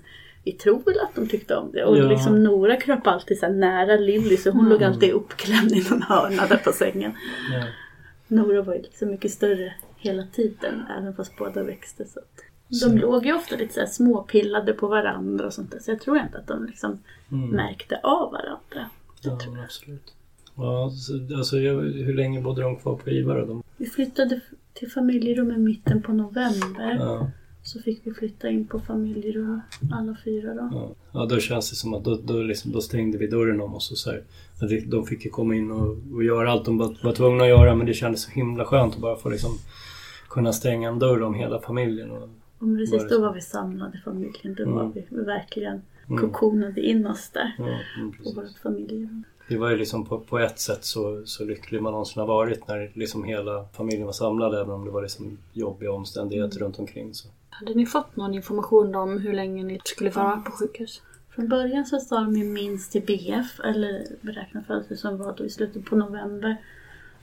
vi tror väl att de tyckte om det. Och Ja. liksom Nora kröp alltid så nära Lilly så hon låg alltid uppklämd i någon hörna där på sängen. Ja. Nora var ju liksom mycket större hela tiden även fast båda växte. Så de Så- låg ju ofta lite så här småpillade på varandra och sånt där. Så jag tror inte att de liksom Mm. märkte av varandra. Ja, absolut. Ja, så, alltså, hur länge bodde de kvar på IVA då? De, Vi flyttade till familjerum i mitten på november. ja, Så fick vi flytta in på familjerum alla fyra då. ja. ja, då känns det som att då, då, liksom, då stängde vi dörren om oss och så här. De fick ju komma in och, och göra allt de var, var tvungna att göra men det kändes så himla skönt att bara få liksom kunna stänga en dörr om hela familjen. Och, Och precis då så? var vi samlade familjen. Då Mm. var vi verkligen Mm. kokonade in oss där. mm, På vårt familjerum. Det var ju liksom på, på ett sätt så, så lycklig man någonsin har varit när liksom hela familjen var samlad även om det var liksom jobbiga omständigheter runt omkring. Så. Hade ni fått någon information om hur länge ni skulle vara på sjukhus? Från början så sa de ju minst till BF, eller beräknad födelse som var då i slutet på november.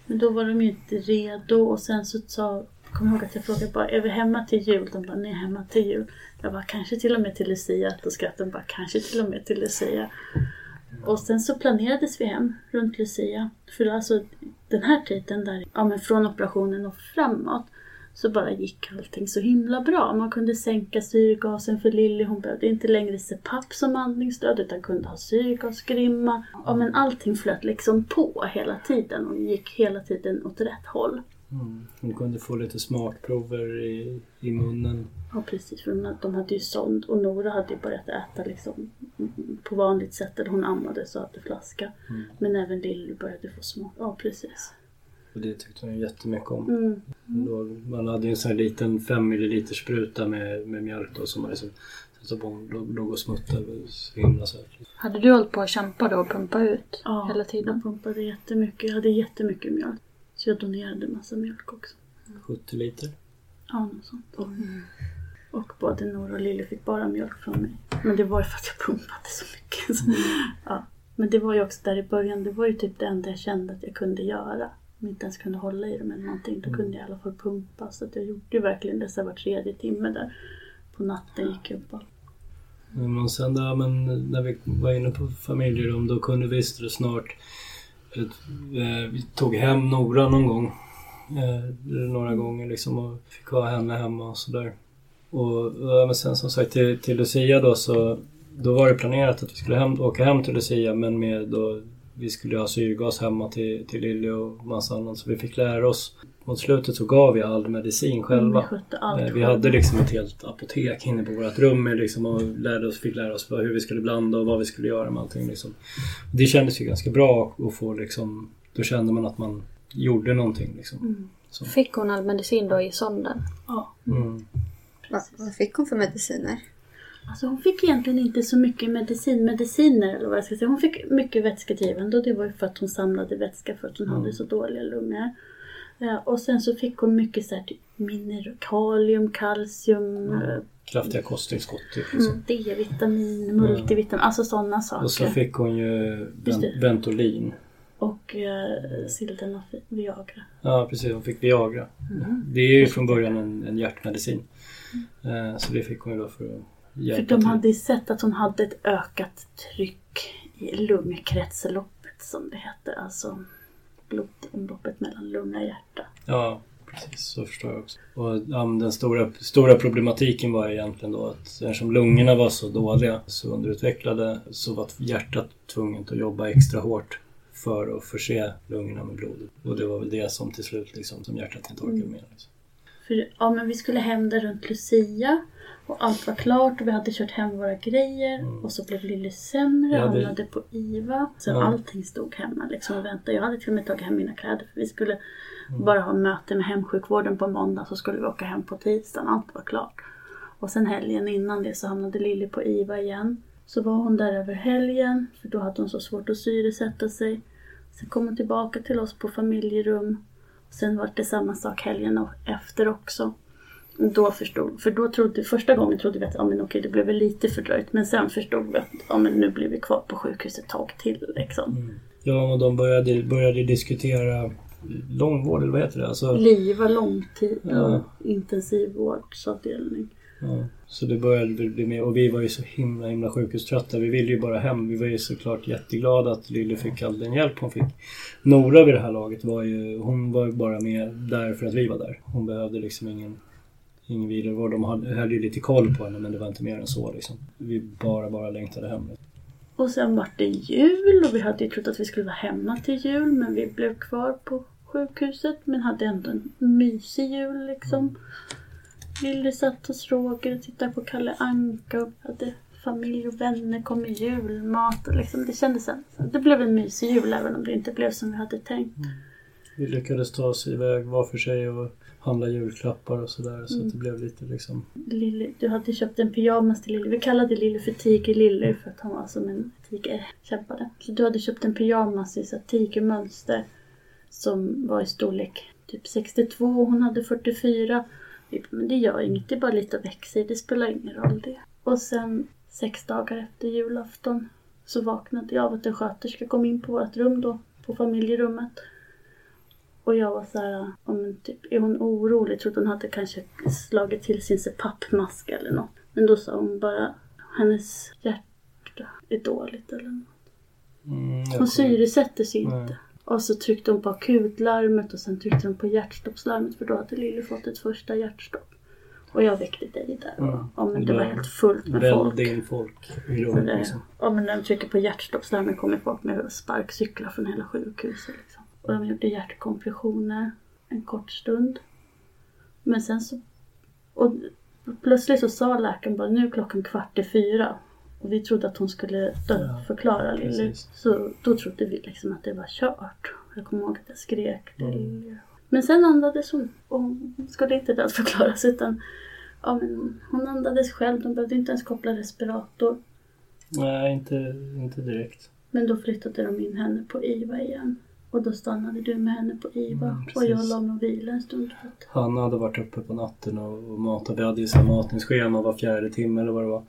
Men då var de ju inte redo och sen så sa, kommer jag ihåg att jag frågade bara, är vi hemma till jul? De bara, nej hemma till jul. Jag bara, kanske till och med till Lucia. Då skrattade de bara, kanske till och med till Lucia. Och sen så planerades vi hem runt Lucia. För alltså den här tiden där, ja men från operationen och framåt så bara gick allting så himla bra. Man kunde sänka syrgasen för Lilly. Hon behövde inte längre CPAP som andningsstöd utan kunde ha syrgasgrimma. Ja men allting flöt liksom på hela tiden och gick hela tiden åt rätt håll. Hon kunde få lite smakprover i, i munnen. Ja precis, för de- de hade ju sond och Nora hade ju börjat äta liksom på vanligt sätt. Där hon ammade så hade flaska. Men även Lilly började få smak. Ja precis. Och det tyckte hon jättemycket om. Mm. Då, man hade ju en sån här liten 5 ml spruta med, med mjölk då som man liksom så hon låg- låg och smuttade så himla söt. Hade du hållit på att kämpa då och pumpa ut Ja, hela jag tiden? pumpade jättemycket. Jag hade jättemycket mjölk. Så jag donerade massa mjölk också. 70 liter. Ja, något sånt. Och både Nora och Lilly fick bara mjölk från mig. Men det var ju för att jag pumpade så mycket. Så, ja. Men det var ju också där i början, det var ju typ det enda jag kände att jag kunde göra. Om jag inte ens kunde hålla i dem eller någonting, då kunde jag i alla fall pumpa. Så att jag gjorde ju verkligen det så var tredje timme där. På natten gick jag upp och... Men sen då, men när vi var inne på familjerum då kunde vi visste det snart. Eh, vi tog hem Nora någon gång. Eh, några gånger liksom och fick ha henne hemma och sådär. Och men sen som sagt till, till Lucia då så då var det planerat att vi skulle hem, åka hem till Lucia men med då vi skulle ha syrgas hemma till, till Lilly och massa annat så vi fick lära oss. Mot slutet så gav vi all medicin själva. Vi skötte allt Eh, Vi hade liksom ett helt apotek inne på vårt rum liksom och lärde oss, fick lära oss hur vi skulle blanda och vad vi skulle göra med allting. Liksom. Det kändes ju ganska bra att få liksom, då kände man att man gjorde någonting. Liksom. Så. Fick hon all medicin då i sonden? Ja. Mm. Vad, vad fick hon för mediciner? Alltså hon fick egentligen inte så mycket medicin, mediciner eller vad jag ska säga. Hon fick mycket vätskedrivande och det var ju för att hon samlade vätska för att hon hade så dåliga lungor. Ja, och sen så fick hon mycket så här typ miner, kalium, kalcium, eh, Kraftiga kosttillskott. Typ, liksom. mm, D-vitamin, multivitamin, alltså sådana saker. Och så fick hon ju Ventolin. Och eh, Sildenafil, Viagra. Ja precis, hon fick Viagra. Mm. Det är ju från början en, en hjärtmedicin. Eh, så det fick hon ju då för att För de hade ju sett att hon hade ett ökat tryck i lungkretsloppet som det heter. Alltså blodomloppet mellan lunga och hjärta. Ja, precis. Så förstår jag också. Och ja, den stora, stora problematiken var egentligen då att eftersom lungorna var så dåliga, så underutvecklade, så var hjärtat tvunget att jobba extra hårt för att förse lungorna med blod. Och det var väl det som till slut liksom, som hjärtat inte orkade med. Liksom. För ja, men vi skulle hem där runt Lucia och allt var klart och vi hade kört hem våra grejer och så blev Lille sämre, Ja, det- hamnade på IVA. Så Ja. allting stod hemma liksom och väntade. Jag hade till och med tagit hem mina kläder för vi skulle bara ha möte med hemsjukvården på måndag så skulle vi åka hem på tisdagen. Allt var klart. Och sen helgen innan det så hamnade Lilly på IVA igen. Så var hon där över helgen för då hade hon så svårt att syresätta sig. Sen kom hon tillbaka till oss på familjerum. Sen var det samma sak helgen efter också. Då förstod, för då trodde, första gången trodde vi att ja, men okej, det blev väl lite fördröjt. Men sen förstod vi att ja, men nu blir vi kvar på sjukhus ett tag till. Liksom. Ja, och de började, började diskutera långvård, eller vad heter det? Alltså, Liva långtid Ja. intensivvårdsavdelning. Ja, så det började bli mer och vi var ju så himla himla sjukhuströtta. Vi ville ju bara hem. Vi var ju såklart jätteglada att Lille fick all den hjälp hon fick. Nora vid det här laget var ju, hon var ju bara med där för att vi var där. Hon behövde liksom ingen, ingen vidare vård. De hade, höll ju lite koll på henne men det var inte mer än så liksom. Vi bara, bara längtade hem. Och sen var det jul och vi hade ju trott att vi skulle vara hemma till jul men vi blev kvar på sjukhuset men hade ändå en mysig jul liksom. Lille satt hos Roger och tittade på Kalle Anka och hade familj och vänner kom med julmat och liksom det kändes så det blev en mysig jul även om det inte blev som vi hade tänkt. Vi lyckades ta oss iväg var för sig och handla julklappar och sådär. Så att det blev lite liksom... Lille, du hade köpt en pyjamas till Lille. Vi kallade Lille för Tiger Lille för att han var som en tiger kämpade. Så du hade köpt en pyjamas i så tigermönster som var i storlek typ 62 och hon hade 44. Vi bara, Men det gör inget, det är bara lite att växa i, det spelar ingen roll det. Och sen sex dagar efter julafton så vaknade jag av att en sköterska kom in på vårt rum då, på familjerummet. Och jag var så här, men typ, är hon orolig? Trodde hon hade kanske slagit till sin pappmask eller något. Men då sa hon bara, hennes hjärta är dåligt eller något. Mm, Hon syresätter sig Nej. inte. Och så tryckte hon på akutlarmet och sen tryckte hon på hjärtstoppslarmet för då hade Lille fått ett första hjärtstopp. Och jag väckte dig där. Och, Mm. ja, men det var helt fullt med folk. Välde in folk i rummet det, liksom. ja, men när de trycker på hjärtstoppslarmet kommer folk med sparkcyklar från hela sjukhuset. Liksom. Och de gjorde hjärtkompressioner. en kort stund. Men sen så... Och plötsligt så sa läkaren bara nu är klockan kvart i fyra. Och vi trodde att hon skulle dö, Ja, Lilly. Så då trodde vi liksom att det var kört. Jag kommer ihåg att jag skrek till Mm. Men sen andades hon. Och hon skulle inte dödförklaras utan ja, men hon andades själv. De behövde inte ens koppla respirator. Nej, inte, inte direkt. Men då flyttade de in henne på IVA igen. Och då stannade du med henne på IVA. Mm, och jag la mig och vilade en stund. För att, Han hade varit uppe på natten och, och matat. Vi hade ju här matningsschema var fjärde timme eller vad det var.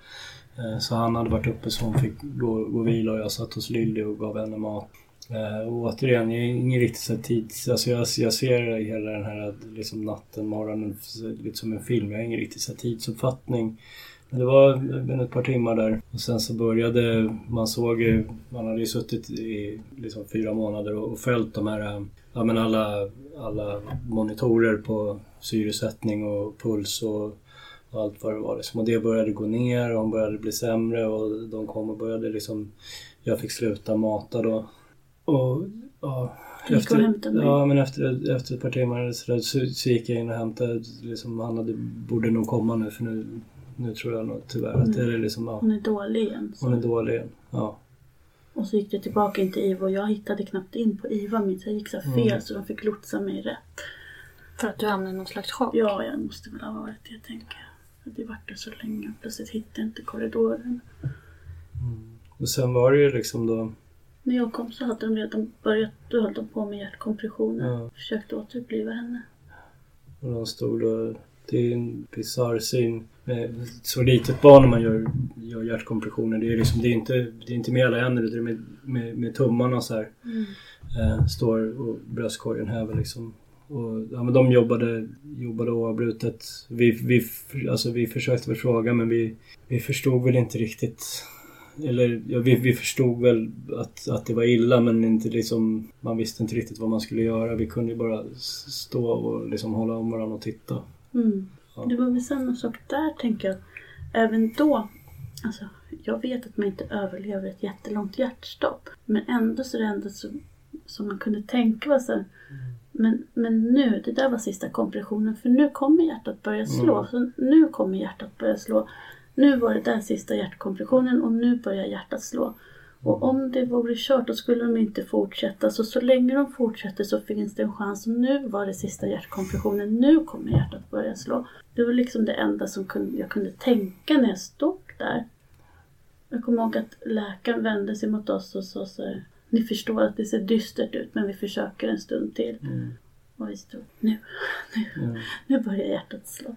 Eh, Så han hade varit uppe så hon fick gå, gå och vila och jag satt hos Lilly och gav henne mat. Eh, Och återigen, jag är ingen riktigt så tids... Alltså jag, jag ser hela den här liksom natten, morgonen lite som en film. Jag har ingen riktigt så tidsuppfattning. Det var ett par timmar där. Och sen så började, man såg ju, man hade ju suttit i liksom fyra månader och, och följt de här, ja men alla, alla monitorer på syresättning och puls och och allt vad det var. Liksom. Och det började gå ner och hon började bli sämre och de kom och började liksom, jag fick sluta mata då. Och ja, gick och hämtade mig. ja men efter, efter ett par timmar så, där, så, så gick jag in och hämtade, liksom, han hade, borde nog komma nu för nu, nu tror jag nog tyvärr att det är liksom, ja, hon är dålig igen. Så. hon är dålig igen. Ja. Och så gick det tillbaka in till IVA och jag hittade knappt in på IVA. Minns jag gick så fel Mm. så de fick lotsa mig rätt. För att du hamnade i någon slags chock. Ja, jag måste väl ha varit det tänker jag. Det vart det så länge. Plötsligt hittade jag inte korridoren. Och sen var det ju liksom då, När jag kom så hade de redan börjat. Då höll de på med hjärtkompressioner. Ja. Försökte återuppliva henne. Och de stod och... Det är en bisarr syn. Med så litet barn när man gör, gör hjärtkompressioner. Det är, liksom, det är, inte, det är inte med hela händer, det är med, med, med tummarna så här. Eh, står och bröstkorgen häver liksom. Och, ja, men de jobbade, jobbade oavbrutet. Vi, vi, alltså, vi försökte väl fråga men vi, vi förstod väl inte riktigt. Eller ja, vi, vi förstod väl att, att det var illa men inte liksom, man visste inte riktigt vad man skulle göra. Vi kunde ju bara stå och liksom hålla om varandra och titta. Mm. Ja. Det var väl samma sak där tänker jag. Även då. Alltså, jag vet att man inte överlever ett jättelångt hjärtstopp. Men ändå så är det ändå så, som man kunde tänka var så här, men, men nu, det där var sista kompressionen för nu kommer hjärtat börja slå. Mm. Så nu kommer hjärtat börja slå. Nu var det där sista hjärtkompressionen och nu börjar hjärtat slå. Och om det vore kört då skulle de inte fortsätta. Så så länge de fortsätter så finns det en chans. Och nu var det sista hjärtkompressionen. Nu kommer hjärtat börja slå. Det var liksom det enda som jag kunde tänka när jag stod där. Jag kommer ihåg att läkaren vände sig mot oss och sa så här. Ni förstår att det ser dystert ut men vi försöker en stund till. Mm. Och vi stod. Nu, [laughs] nu, Mm. nu börjar hjärtat slå.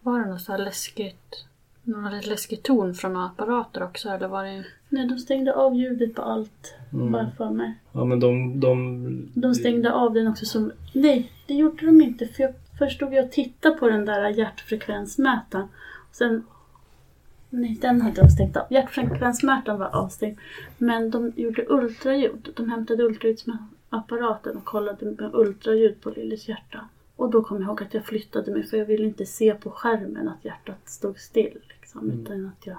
Var det något så här läskigt, någon lite läskig ton från några apparater också eller var det... Nej, de stängde av ljudet på allt. Mm. Bara för mig. Ja men de... De, De stängde av den också som... Nej, det gjorde de inte. För jag, först stod jag och tittade på den där hjärtfrekvensmätaren. Och sen... Nej, den hade de stängt av. Hjärtfrekvensmätaren var avstängd. Men de gjorde ultraljud. De hämtade ultraljudsapparaten och kollade med ultraljud på Lillys hjärta. Och då kom jag ihåg att jag flyttade mig för jag ville inte se på skärmen att hjärtat stod still. Liksom, Mm. Utan att jag...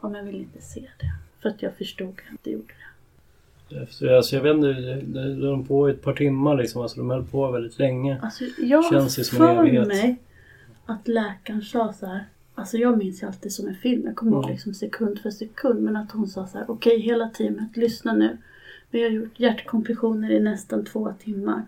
Om jag ville inte se det. För att jag förstod att det gjorde det. Efter, alltså jag vet inte, de höll på i ett par timmar liksom. Alltså de höll på väldigt länge. Alltså jag Känns ju som för evighet. mig att läkaren sa så här. Alltså jag minns ju alltid som en film. Jag kommer ihåg Mm. liksom sekund för sekund. Men att hon sa så här. Okej hela teamet, lyssna nu. Vi har gjort hjärtkompressioner i nästan två timmar.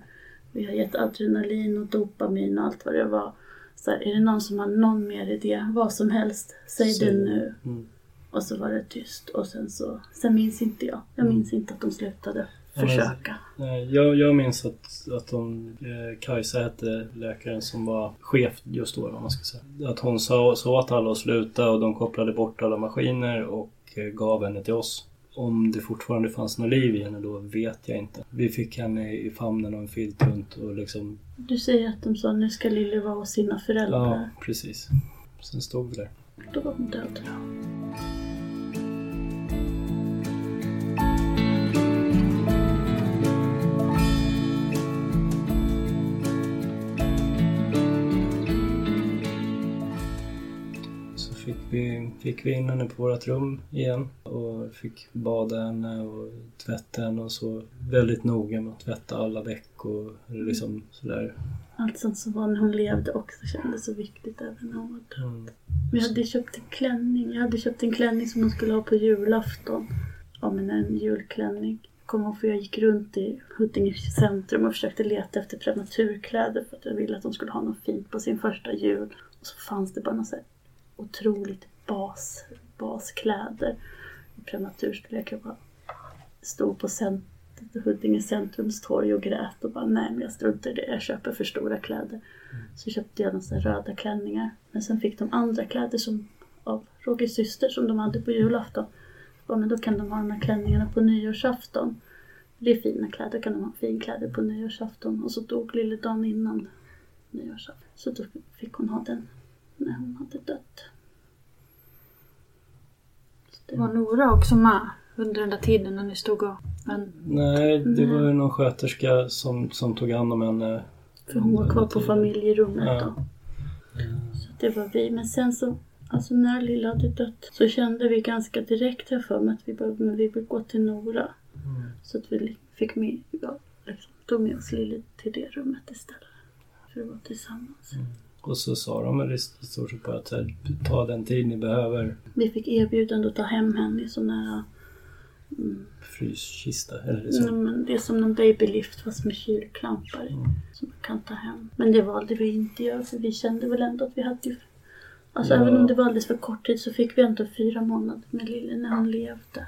Vi har gett adrenalin och dopamin och allt vad det var. Så här, är det någon som har någon mer idé? Vad som helst. Säg det det. nu. Mm. Och så var det tyst. Och sen så. Sen minns inte jag. Jag minns inte att de slutade försöka. Nej, Jag, jag minns att, att de, eh, Kajsa hette läkaren som var chef just då, vad man ska säga. Att hon sa, sa åt alla att sluta och de kopplade bort alla maskiner och eh, gav henne till oss. Om det fortfarande fanns något liv i henne då vet jag inte. Vi fick henne i famnen och en filt runt och liksom... Du säger att de sa nu ska Lilly vara hos sina föräldrar. Ja, precis. Sen stod vi där. Då var hon död. Så fick vi, fick vi in henne på vårt rum igen och fick bada henne och tvätta henne och så. Väldigt noga med att tvätta alla veck och liksom sådär. Allt sånt som var när hon levde också kändes så viktigt även när hon var död. Mm. Vi hade köpt en klänning. Jag hade köpt en klänning som hon skulle ha på julafton. Ja men en julklänning. Jag kommer ihåg för jag gick runt i Huddinge centrum och försökte leta efter prematurkläder för att jag ville att de skulle ha något fint på sin första jul. Och så fanns det bara något så här otroligt bas, baskläder. Prematurstorlek. Jag bara stod på cent Huddinge centrums torg och grät och bara nej men jag struntar i det, jag köper för stora kläder. Så köpte jag några röda klänningar. Men sen fick de andra kläder som av Rogers syster som de hade på julafton. Ja, men då kan de ha de här klänningarna på nyårsafton. Det är fina kläder, kan de ha finkläder på nyårsafton. Och så dog lille dagen innan nyårsafton. Så då fick hon ha den när hon hade dött. Så det Var Nora också med under den där tiden när ni stod och... Men, Nej, det var ju någon sköterska som, som tog hand om henne. För hon var kvar på familjerummet Ja. då. Så det var vi. Men sen så, alltså när Lilla hade dött så kände vi ganska direkt här för mig att vi behövde, men vi gå till Nora. Så att vi fick med, ja, liksom, tog med oss Lille till det rummet istället. För att vara tillsammans. Och så sa de väl i stort sett bara att så ta den tid ni behöver. Vi fick erbjudande att ta hem henne i sån här, Fryskista eller nej, så. men det är som någon babylift fast med kylklampar i, som man kan ta hem. Men det valde vi inte göra för vi kände väl ändå att vi hade ju Alltså Ja. även om det var alldeles för kort tid så fick vi ändå fyra månader med Lille när hon levde.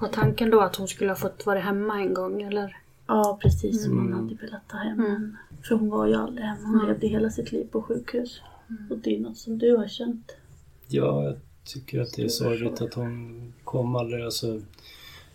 var tanken då att hon skulle ha fått vara hemma en gång eller? Ja, precis som Mm. man hade velat ta hem henne. För hon var ju aldrig hemma. Hon levde hela sitt liv på sjukhus. Och det är något som du har känt. Ja, jag tycker att det är sorgligt att hon kom aldrig. Alltså,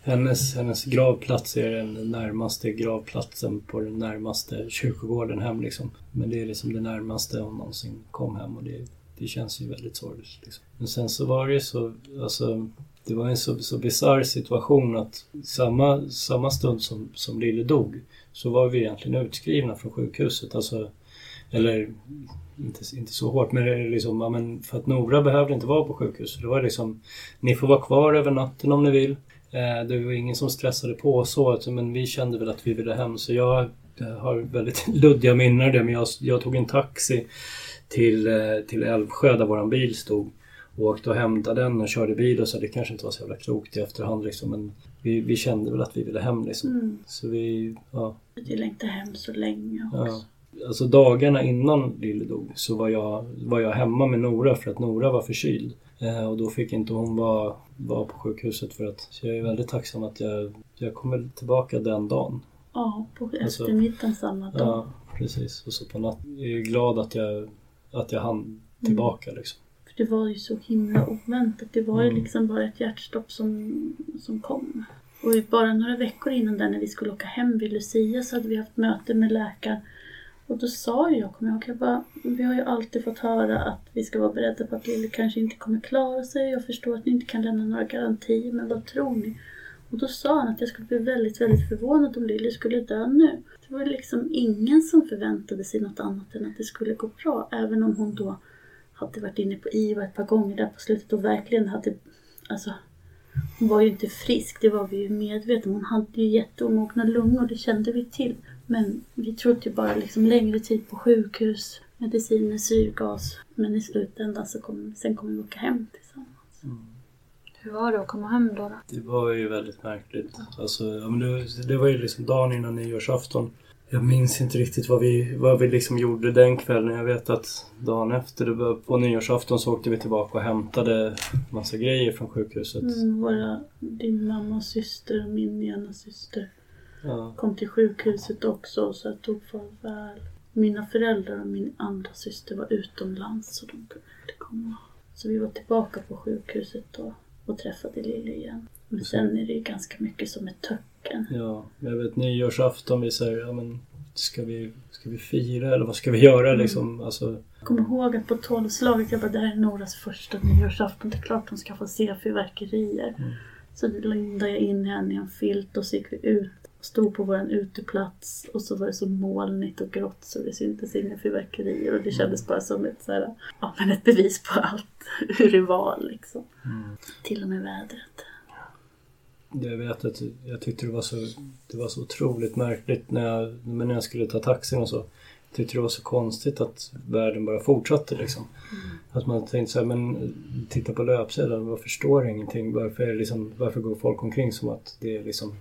hennes, hennes gravplats är den närmaste gravplatsen på den närmaste kyrkogården hem. Liksom. Men det är liksom det närmaste hon någonsin kom hem och det, det känns ju väldigt sorgligt. Liksom. Men sen så var det ju så, alltså, det var en så, så bisarr situation att samma, samma stund som, som Lille dog så var vi egentligen utskrivna från sjukhuset. Alltså, eller inte, inte så hårt, men, liksom, ja, men för att Nora behövde inte vara på sjukhus. Det var liksom, ni får vara kvar över natten om ni vill. Eh, det var ingen som stressade på så, alltså, men vi kände väl att vi ville hem. Så jag, jag har väldigt [laughs] luddiga minnen av det, men jag, jag tog en taxi till, eh, till Älvsjö där våran bil stod. Och åkte och hämtade den och körde bil och så. Det kanske inte var så jävla klokt i efterhand liksom, men vi, vi kände väl att vi ville hem liksom. Mm. Så vi, ja. Vi längtade hem så länge också. Ja. Alltså dagarna innan Lille dog så var jag, var jag hemma med Nora för att Nora var förkyld. Eh, och då fick inte hon vara, vara på sjukhuset för att så jag är väldigt tacksam att jag, jag kommer tillbaka den dagen. Ja, på Alltså- eftermiddagen samma dag. Ja, precis. Och så på natten. Jag är glad att jag, att jag hann tillbaka liksom. För det var ju så himla oväntat. Det var ju Mm. liksom bara ett hjärtstopp som, som kom. Och bara några veckor innan där när vi skulle åka hem vid Lucia så hade vi haft möte med läkaren. Och då sa ju jag, kommer jag ihåg, jag bara, vi har ju alltid fått höra att vi ska vara beredda på att Lille kanske inte kommer klara sig. Jag förstår att ni inte kan lämna några garantier, men vad tror ni? Och då sa han att jag skulle bli väldigt, väldigt förvånad om Lille skulle dö nu. Det var liksom ingen som förväntade sig något annat än att det skulle gå bra. Även om hon då hade varit inne på IVA ett par gånger där på slutet och verkligen hade, alltså hon var ju inte frisk, det var vi ju medvetna om. Hon hade ju jätteomogna lungor, det kände vi till. Men vi trodde ju bara liksom längre tid på sjukhus, mediciner, syrgas. Men i slutändan så kom, sen kommer vi åka hem tillsammans. Hur var det att komma hem då? då? Det var ju väldigt märkligt. Alltså, det, var ju liksom dagen innan nyårsafton. Jag minns inte riktigt vad vi, vad vi liksom gjorde den kvällen. Jag vet att dagen efter, på nyårsafton, så åkte vi tillbaka och hämtade massa grejer från sjukhuset. Mm, våra, din mamma och syster och min ena syster Ja. kom till sjukhuset också så jag tog farväl. Mina föräldrar och min andra syster var utomlands så de kunde inte komma. Så vi var tillbaka på sjukhuset då och träffade Lille igen. Men sen är det ju ganska mycket som ett töcken. Ja, jag vet nyårsafton, vi säger, ja men ska vi, ska vi fira eller vad ska vi göra liksom? Alltså, Jag kommer ihåg att på tolvslaget, jag bara, det här är Noras första nyårsafton. Det är klart hon ska få se fyrverkerier. Så då lindade jag in henne i en filt och så gick vi ut. Stod på vår uteplats och så var det så molnigt och grått så det syntes inga fyrverkerier och det kändes bara som ett, så här, ja, men ett bevis på allt, [laughs] hur det var liksom. Till och med vädret. Jag vet att jag tyckte det var så, det var så otroligt märkligt när jag, men när jag skulle ta taxin och så. Jag tyckte det var så konstigt att världen bara fortsatte liksom. Att man tänkte så här, men titta på löpsedeln, varför står det ingenting? Varför, liksom, varför går folk omkring som att det är liksom...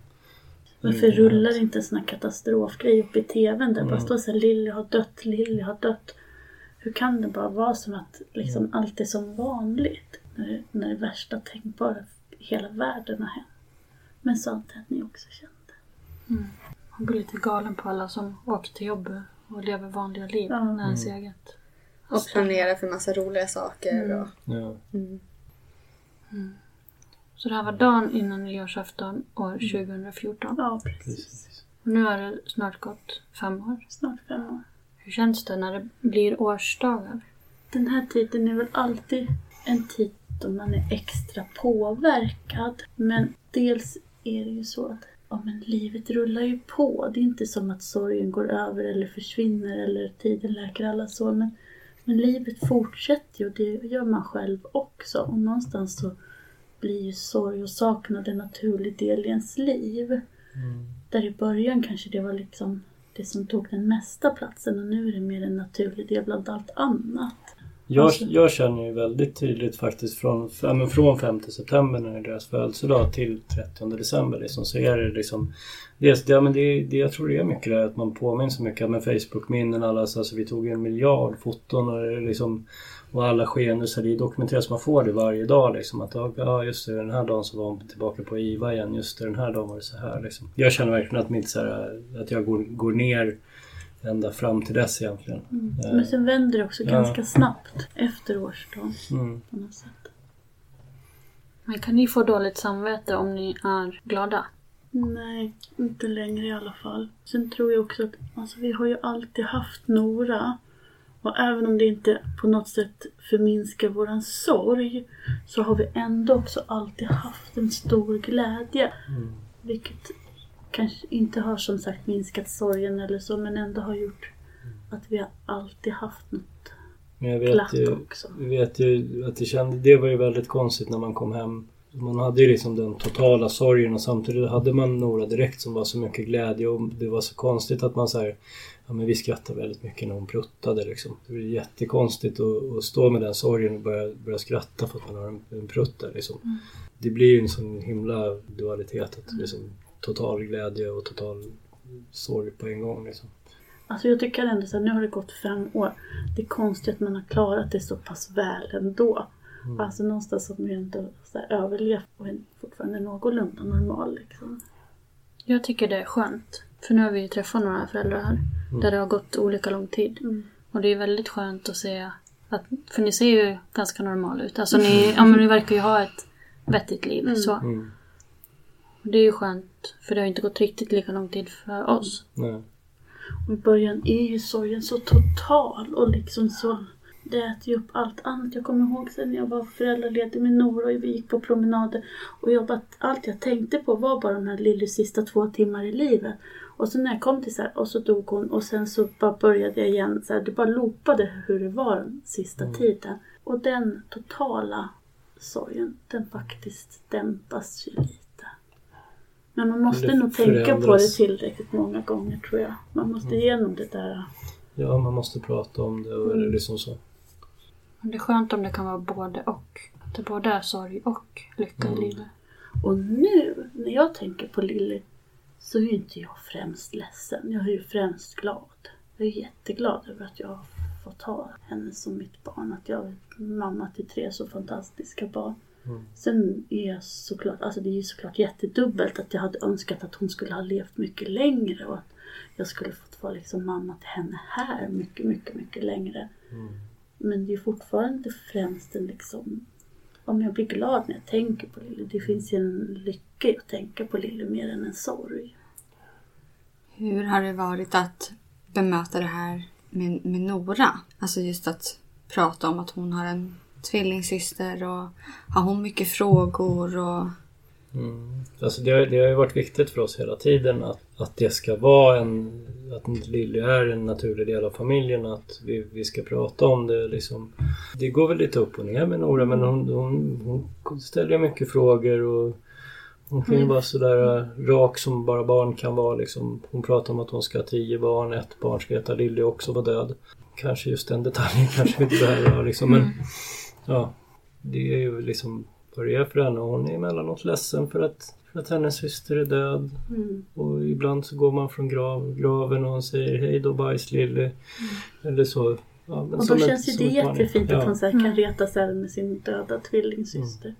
Varför ingenting rullar inte en sån här katastrofgrej upp i TVn där bara Mm. står så här Lilly har dött, Lilly har dött. Hur kan det bara vara som att liksom Mm. allt är som vanligt? När det, när det värsta tänkbara i hela världen har hänt. Men så antar jag att ni också kände. Man blir lite galen på alla som åker till jobbet och lever vanliga liv Ja. när ens eget. Och planera för massa roliga saker. Och, Ja. Så det här var dagen innan nyårsafton år 2014. Ja, precis. Precis. Och nu har det snart gått fem år. Snart fem år. Hur känns det när det blir årsdagar? Den här tiden är väl alltid en tid då man är extra påverkad. Men dels är det ju så att ja, men livet rullar ju på. Det är inte som att sorgen går över eller försvinner eller tiden läker alla sår. Men, men livet fortsätter ju och det gör man själv också. Och någonstans så blir ju sorg och saknad en naturlig del i ens liv. Där i början kanske det var liksom det som tog den mesta platsen och nu är det mer en naturlig del bland allt annat. Jag, Alltså- jag känner ju väldigt tydligt faktiskt från, men från 5 september när det är deras födelsedag till 30 december liksom, så är det liksom Dels, det, ja, men det, det, jag tror det är mycket det att man påminns så mycket med Facebook-minnen. Alla, så, alltså, vi tog en miljard foton och, det är liksom, och alla skenuser. Det är dokumenterat så man får det varje dag. Liksom, att, ja, just det, den här dagen så var hon tillbaka på IVA igen. Just det, den här dagen var det så här. Liksom. Jag känner verkligen att, mitt, så här, att jag går, går ner ända fram till dess egentligen. Eh, Men sen vänder det också Ja. ganska snabbt efter årsdagen mm. på något sätt. Men kan ni få dåligt samvete om ni är glada? Nej, inte längre i alla fall. Sen tror jag också att alltså, vi har ju alltid haft Nora. Och även om det inte på något sätt förminskar våran sorg så har vi ändå också alltid haft en stor glädje. Vilket kanske inte har som sagt minskat sorgen eller så men ändå har gjort att vi har alltid haft något Men jag vet glatt ju, också. jag vet ju att det kändes, det var ju väldigt konstigt när man kom hem. Man hade ju liksom den totala sorgen och samtidigt hade man Nora direkt som var så mycket glädje och det var så konstigt att man säger Ja men vi skrattade väldigt mycket när hon pruttade liksom. Det var jättekonstigt att, att stå med den sorgen och börja, börja skratta för att man har en, en prutt där liksom. Det blir ju en sån himla dualitet att liksom total glädje och total sorg på en gång liksom. Alltså jag tycker ändå så här, nu har det gått fem år. Det är konstigt att man har klarat det så pass väl ändå. Alltså någonstans har man ju ändå så här, överlevt och är fortfarande någorlunda normal liksom. Jag tycker det är skönt. För nu har vi ju träffat några föräldrar här. Där det har gått olika lång tid. Och det är väldigt skönt att se att, för ni ser ju ganska normala ut. Alltså ni, ja, men ni verkar ju ha ett vettigt liv. Så. Mm. Och Det är ju skönt. För det har inte gått riktigt lika lång tid för oss. Nej. Och i början är ju sorgen så total och liksom så det äter ju upp allt annat. Jag kommer ihåg sen när jag var föräldraledig med Nora och vi gick på promenader. Och jag bara, allt jag tänkte på var bara de här Lillys sista två timmar i livet. Och så när jag kom till så här, och så dog hon och sen så bara började jag igen. Så här, det bara loopade hur det var den sista tiden. Och den totala sorgen, den faktiskt dämpas ju lite. Men man måste nog tänka på det tillräckligt många gånger tror jag. Man måste igenom det där. Ja, man måste prata om det och eller liksom så. Men det är skönt om det kan vara både och. Att det både är sorg och lycka i livet. Och nu när jag tänker på Lilly så är inte jag främst ledsen. Jag är ju främst glad. Jag är jätteglad över att jag har fått ha henne som mitt barn. Att jag är mamma till tre så fantastiska barn. Sen är jag såklart, alltså det är ju såklart jättedubbelt att jag hade önskat att hon skulle ha levt mycket längre och att jag skulle fått vara liksom mamma till henne här mycket, mycket, mycket längre. Men det är fortfarande främst en liksom om jag blir glad när jag tänker på Lilly. Det finns ju en lycka i att tänka på Lilly mer än en sorg. Hur har det varit att bemöta det här med, med Nora? Alltså just att prata om att hon har en tvillingsyster och har hon mycket frågor och Mm. Alltså det, har- det har ju varit viktigt för oss hela tiden att, att det ska vara en... Att Lilly är en naturlig del av familjen. Att vi, vi ska prata om det liksom. Det går väl lite upp och ner med Nora men hon, hon, hon ställer mycket frågor och hon kan ju vara sådär rak som bara barn kan vara liksom. Hon pratar om att hon ska ha tio barn, ett barn ska heta Lilly också var död. Kanske just den detaljen [laughs] kanske vi inte behöver ha liksom men ja. Det är ju liksom vad det är för henne och hon är emellanåt ledsen för att, för att hennes syster är död. Mm. Och ibland så går man från grav, graven och hon säger hej då bajs-Lilly. Eller så. Ja, men Och då känns ju det jättefint Ja. att hon så här kan reta sig även med sin döda tvillingsyster.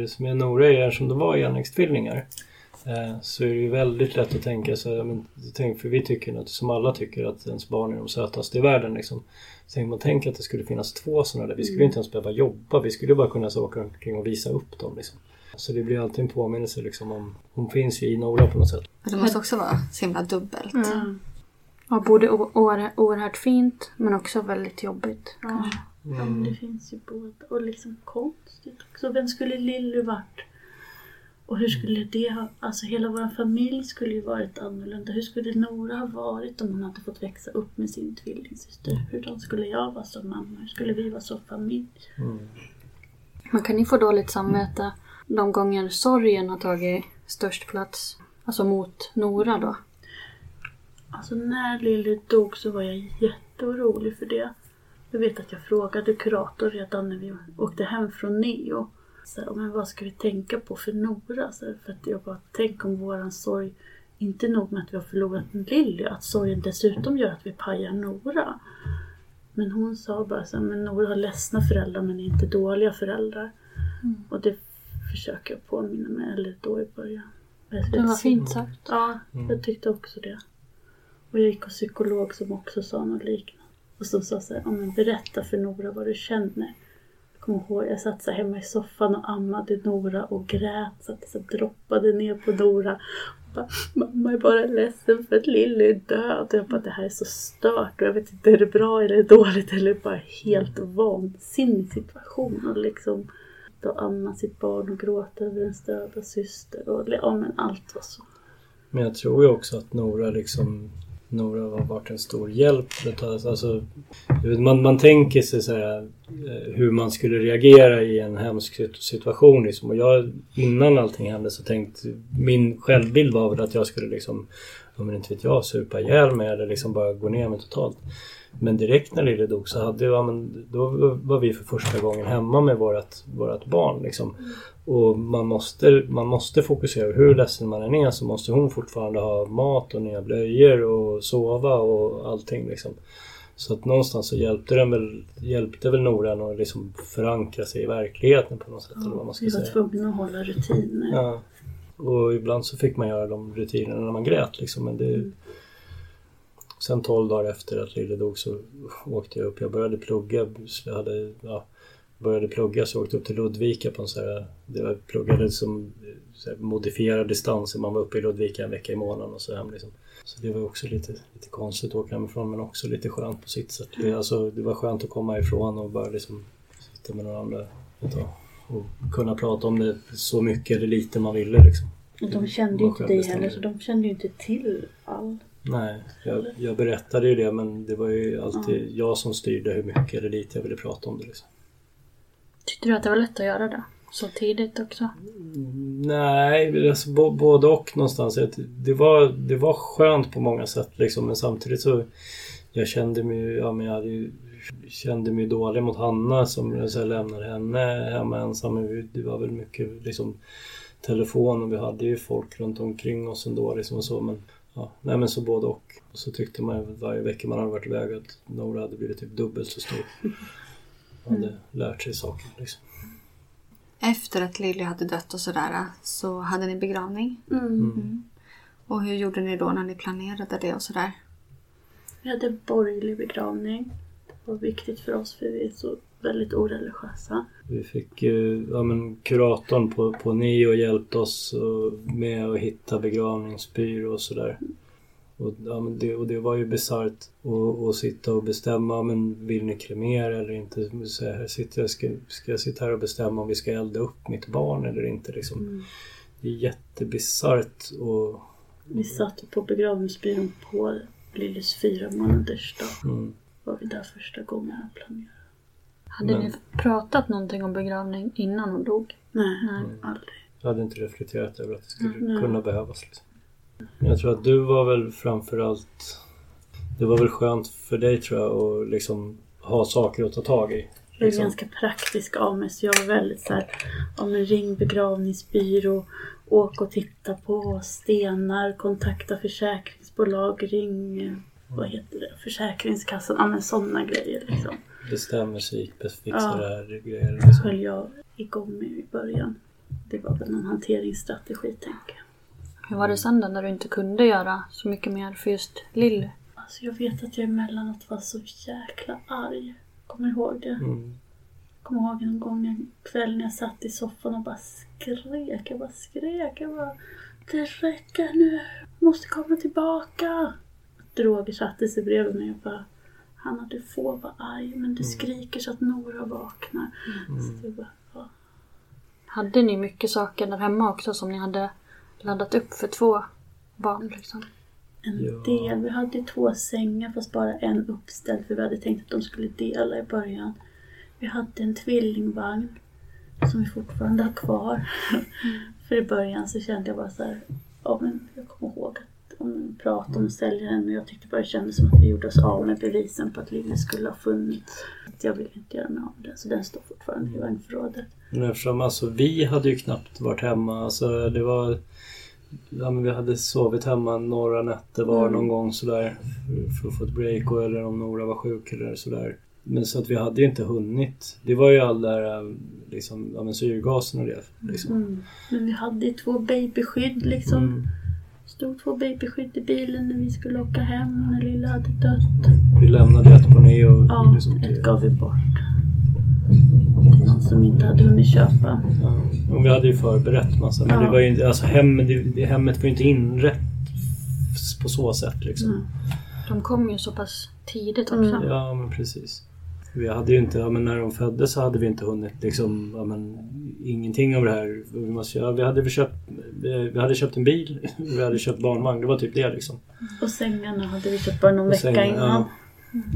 Det som är Nora är som det var enäggstvillingar. Eh, så är det ju väldigt lätt att tänka sig, men, tänk, för vi tycker något som alla tycker att ens barn är de sötaste i världen. Liksom. Så tänker man tänk att det skulle finnas två sådana där. Vi skulle inte ens behöva jobba. Vi skulle bara kunna så åka omkring och visa upp dem. Liksom. Så det blir alltid en påminnelse liksom, om, hon finns ju i Nora på något sätt. Det måste också vara så himla dubbelt. Mm. Ja, både oerhört fint men också väldigt jobbigt. Ja. Ja, men det finns ju båda. Och liksom konstigt också. Vem skulle Lilly varit? Och hur skulle det ha... Alltså hela vår familj skulle ju varit annorlunda. Hur skulle Nora ha varit om hon hade fått växa upp med sin tvillingsyster? Hur skulle jag vara som mamma? Hur skulle vi vara som familj? Man kan ju få dåligt samvete de gånger sorgen har tagit störst plats. Alltså mot Nora då. Alltså när Lilly dog så var jag jätteorolig för det. Jag vet att jag frågade kurator redan när vi åkte hem från Neo. Så här, men vad ska vi tänka på för Nora? Så här, för att jag bara, tänk om våran sorg, inte nog med att vi har förlorat en Lilly, att sorgen dessutom gör att vi pajar Nora. Men hon sa bara så här, men Nora har ledsna föräldrar men inte dåliga föräldrar. Och det försöker jag påminna mig, eller då i början. Det var fint sagt. Ja, jag tyckte också det. Och jag gick hos psykolog som också sa något liknande. Och som sa så här, men berätta för Nora vad du känner. Jag kommer ihåg, jag satt så här hemma i soffan och ammade Nora och grät så att det så droppade ner på Nora. Bara, Mamma är bara ledsen för att Lilly är död. Och jag bara, det här är så stört och jag vet inte, är det bra eller dåligt eller bara helt vansinnig situation. Och liksom då amma sitt barn och gråta över ens döda syster. Och ja, men allt var så. Men jag tror ju också att Nora liksom Nora har varit en stor hjälp. Alltså, man, man tänker sig så här, eh, hur man skulle reagera i en hemsk situation. Liksom. Och jag, innan allting hände så tänkte min självbild var väl att jag skulle liksom, om inte vet jag, supa ihjäl mig eller liksom bara gå ner mig totalt. Men direkt när Lille dog så hade, ja, men, då var vi för första gången hemma med vårat, vårat barn. Liksom. Och man måste, man måste fokusera, hur ledsen man än är så måste hon fortfarande ha mat och nya blöjor och sova och allting. Liksom. Så att någonstans så hjälpte, den väl, hjälpte väl Nora att liksom förankra sig i verkligheten på något sätt. eller vad man ska Vi var säga. tvungna att hålla rutiner. Ja. Och ibland så fick man göra de rutinerna när man grät liksom. Men det... Sen 12 dagar efter att Lille dog så åkte jag upp. Jag började plugga. Jag hade, ja, började plugga så jag åkte upp till Ludvika på en så här... Det var, jag pluggade som här, modifierad distans. Man var uppe i Ludvika en vecka i månaden och så hem liksom. Så det var också lite, lite konstigt att åka hemifrån men också lite skönt på sitt sätt. Det, alltså, det var skönt att komma ifrån och bara liksom sitta med några andra ett tag. Och kunna prata om det så mycket eller lite man ville liksom. Och de kände ju inte dig heller så de kände ju inte till allt. Nej, jag, jag berättade ju det men det var ju alltid jag som styrde hur mycket eller lite jag ville prata om det. Liksom. Tyckte du att det var lätt att göra det? Så tidigt också? Nej, alltså, bo, både och någonstans. Det- var, det var skönt på många sätt liksom, men samtidigt så jag kände mig, ja, men jag hade ju, kände mig dålig mot Hanna som så jag lämnade henne hemma ensam. Det var väl mycket liksom, telefon och vi hade ju folk runt omkring oss ändå. Liksom, och så, men, ja, nej, men så både och. Och så tyckte man ju varje vecka man hade varit iväg att Nora hade blivit typ dubbelt så stor. Man hade lärt sig saker. Liksom. Efter att Lilly hade dött och sådär så hade ni begravning. Mm. Och hur gjorde ni då när ni planerade det och sådär? Vi hade en borgerlig begravning. Det var viktigt för oss för vi är så väldigt oreligiösa. Vi fick ju, ja men kuratorn på, på NIO hjälpte oss med att hitta begravningsbyrå och sådär. Och, ja, men det, och det var ju bisarrt att, sitta och bestämma, men vill ni kremera eller inte? Så här sitter jag, ska, ska jag sitta här och bestämma om vi ska elda upp mitt barn eller inte? Liksom. Det är jättebisarrt och Vi satt på begravningsbyrån på Lillys fyra månaders dag. Mm. Var vi där första gången och planerade. Hade Men- ni pratat någonting om begravning innan hon dog? Nej, Nej. aldrig. Jag hade inte reflekterat över att det skulle Mm. kunna behövas. Liksom. Jag tror att du var väl framförallt... Det var väl skönt för dig tror jag att liksom ha saker att ta tag i. Jag är Liksom. ganska praktisk av mig så jag var väldigt så här, ja men ring begravningsbyrå, åk och titta på stenar, kontakta försäkringsbolag, ring, eh, vad heter det, Försäkringskassan, ja men sådana grejer liksom. Bestäm musik, fixa Ja. det här grejer. Liksom. Höll jag igång med i början. Det var väl en hanteringsstrategi tänker jag. Hur var det sen då när du inte kunde göra så mycket mer för just Lill? Alltså jag vet att jag emellanåt var så jäkla arg. Kommer ihåg det? Mm. kommer ihåg en gång en kväll när jag satt i soffan och bara skrek. Jag bara skrek. Jag bara Det räcker nu. Jag måste komma tillbaka. Roger satte sig bredvid mig och bara Hanna du får vara arg men du skriker så att Nora vaknar. Så jag bara, ja. Hade ni mycket saker där hemma också som ni hade laddat upp för två barn liksom? En Ja. del. Vi hade två sängar fast bara en uppställd för vi hade tänkt att de skulle dela i början. Vi hade en tvillingvagn som vi fortfarande har kvar. [laughs] för i början så kände jag bara så här, ja men jag kommer ihåg att om pratade om att sälja den och jag tyckte bara det kändes som att vi gjorde oss av med bevisen på att Lille skulle ha funnits. Jag ville inte göra mig av den så den står fortfarande i vagnförrådet. Men eftersom alltså vi hade ju knappt varit hemma. Alltså det var... Ja men vi hade sovit hemma några nätter var Mm. någon gång sådär. För, att få ett break och, eller om Nora var sjuk eller sådär. Men så att vi hade ju inte hunnit. Det var ju all där liksom, ja men syrgasen och det. Liksom. Mm. Men vi hade ju två babyskydd liksom. Mm. Stod två babyskydd i bilen när vi skulle åka hem när lilla hade dött. Vi lämnade ett på Neo. Ja, liksom, ett gav vi bort. Till någon som inte hade hunnit köpa. Ja. Och vi hade ju förberett massa. Men Ja. det var ju inte, alltså hem, det, hemmet var ju inte inrätt f- på så sätt liksom. Mm. De kom ju så pass tidigt också. Mm. Ja men precis. Vi hade ju inte, ja, men när de föddes så hade vi inte hunnit liksom, ja, men, ingenting av det här. Vi, måste, ja, vi, hade köpt, vi, hade köpt en bil, [laughs] vi hade köpt barnvagn, det var typ det liksom. Och sängarna hade vi köpt bara någon vecka sängar, innan. ja.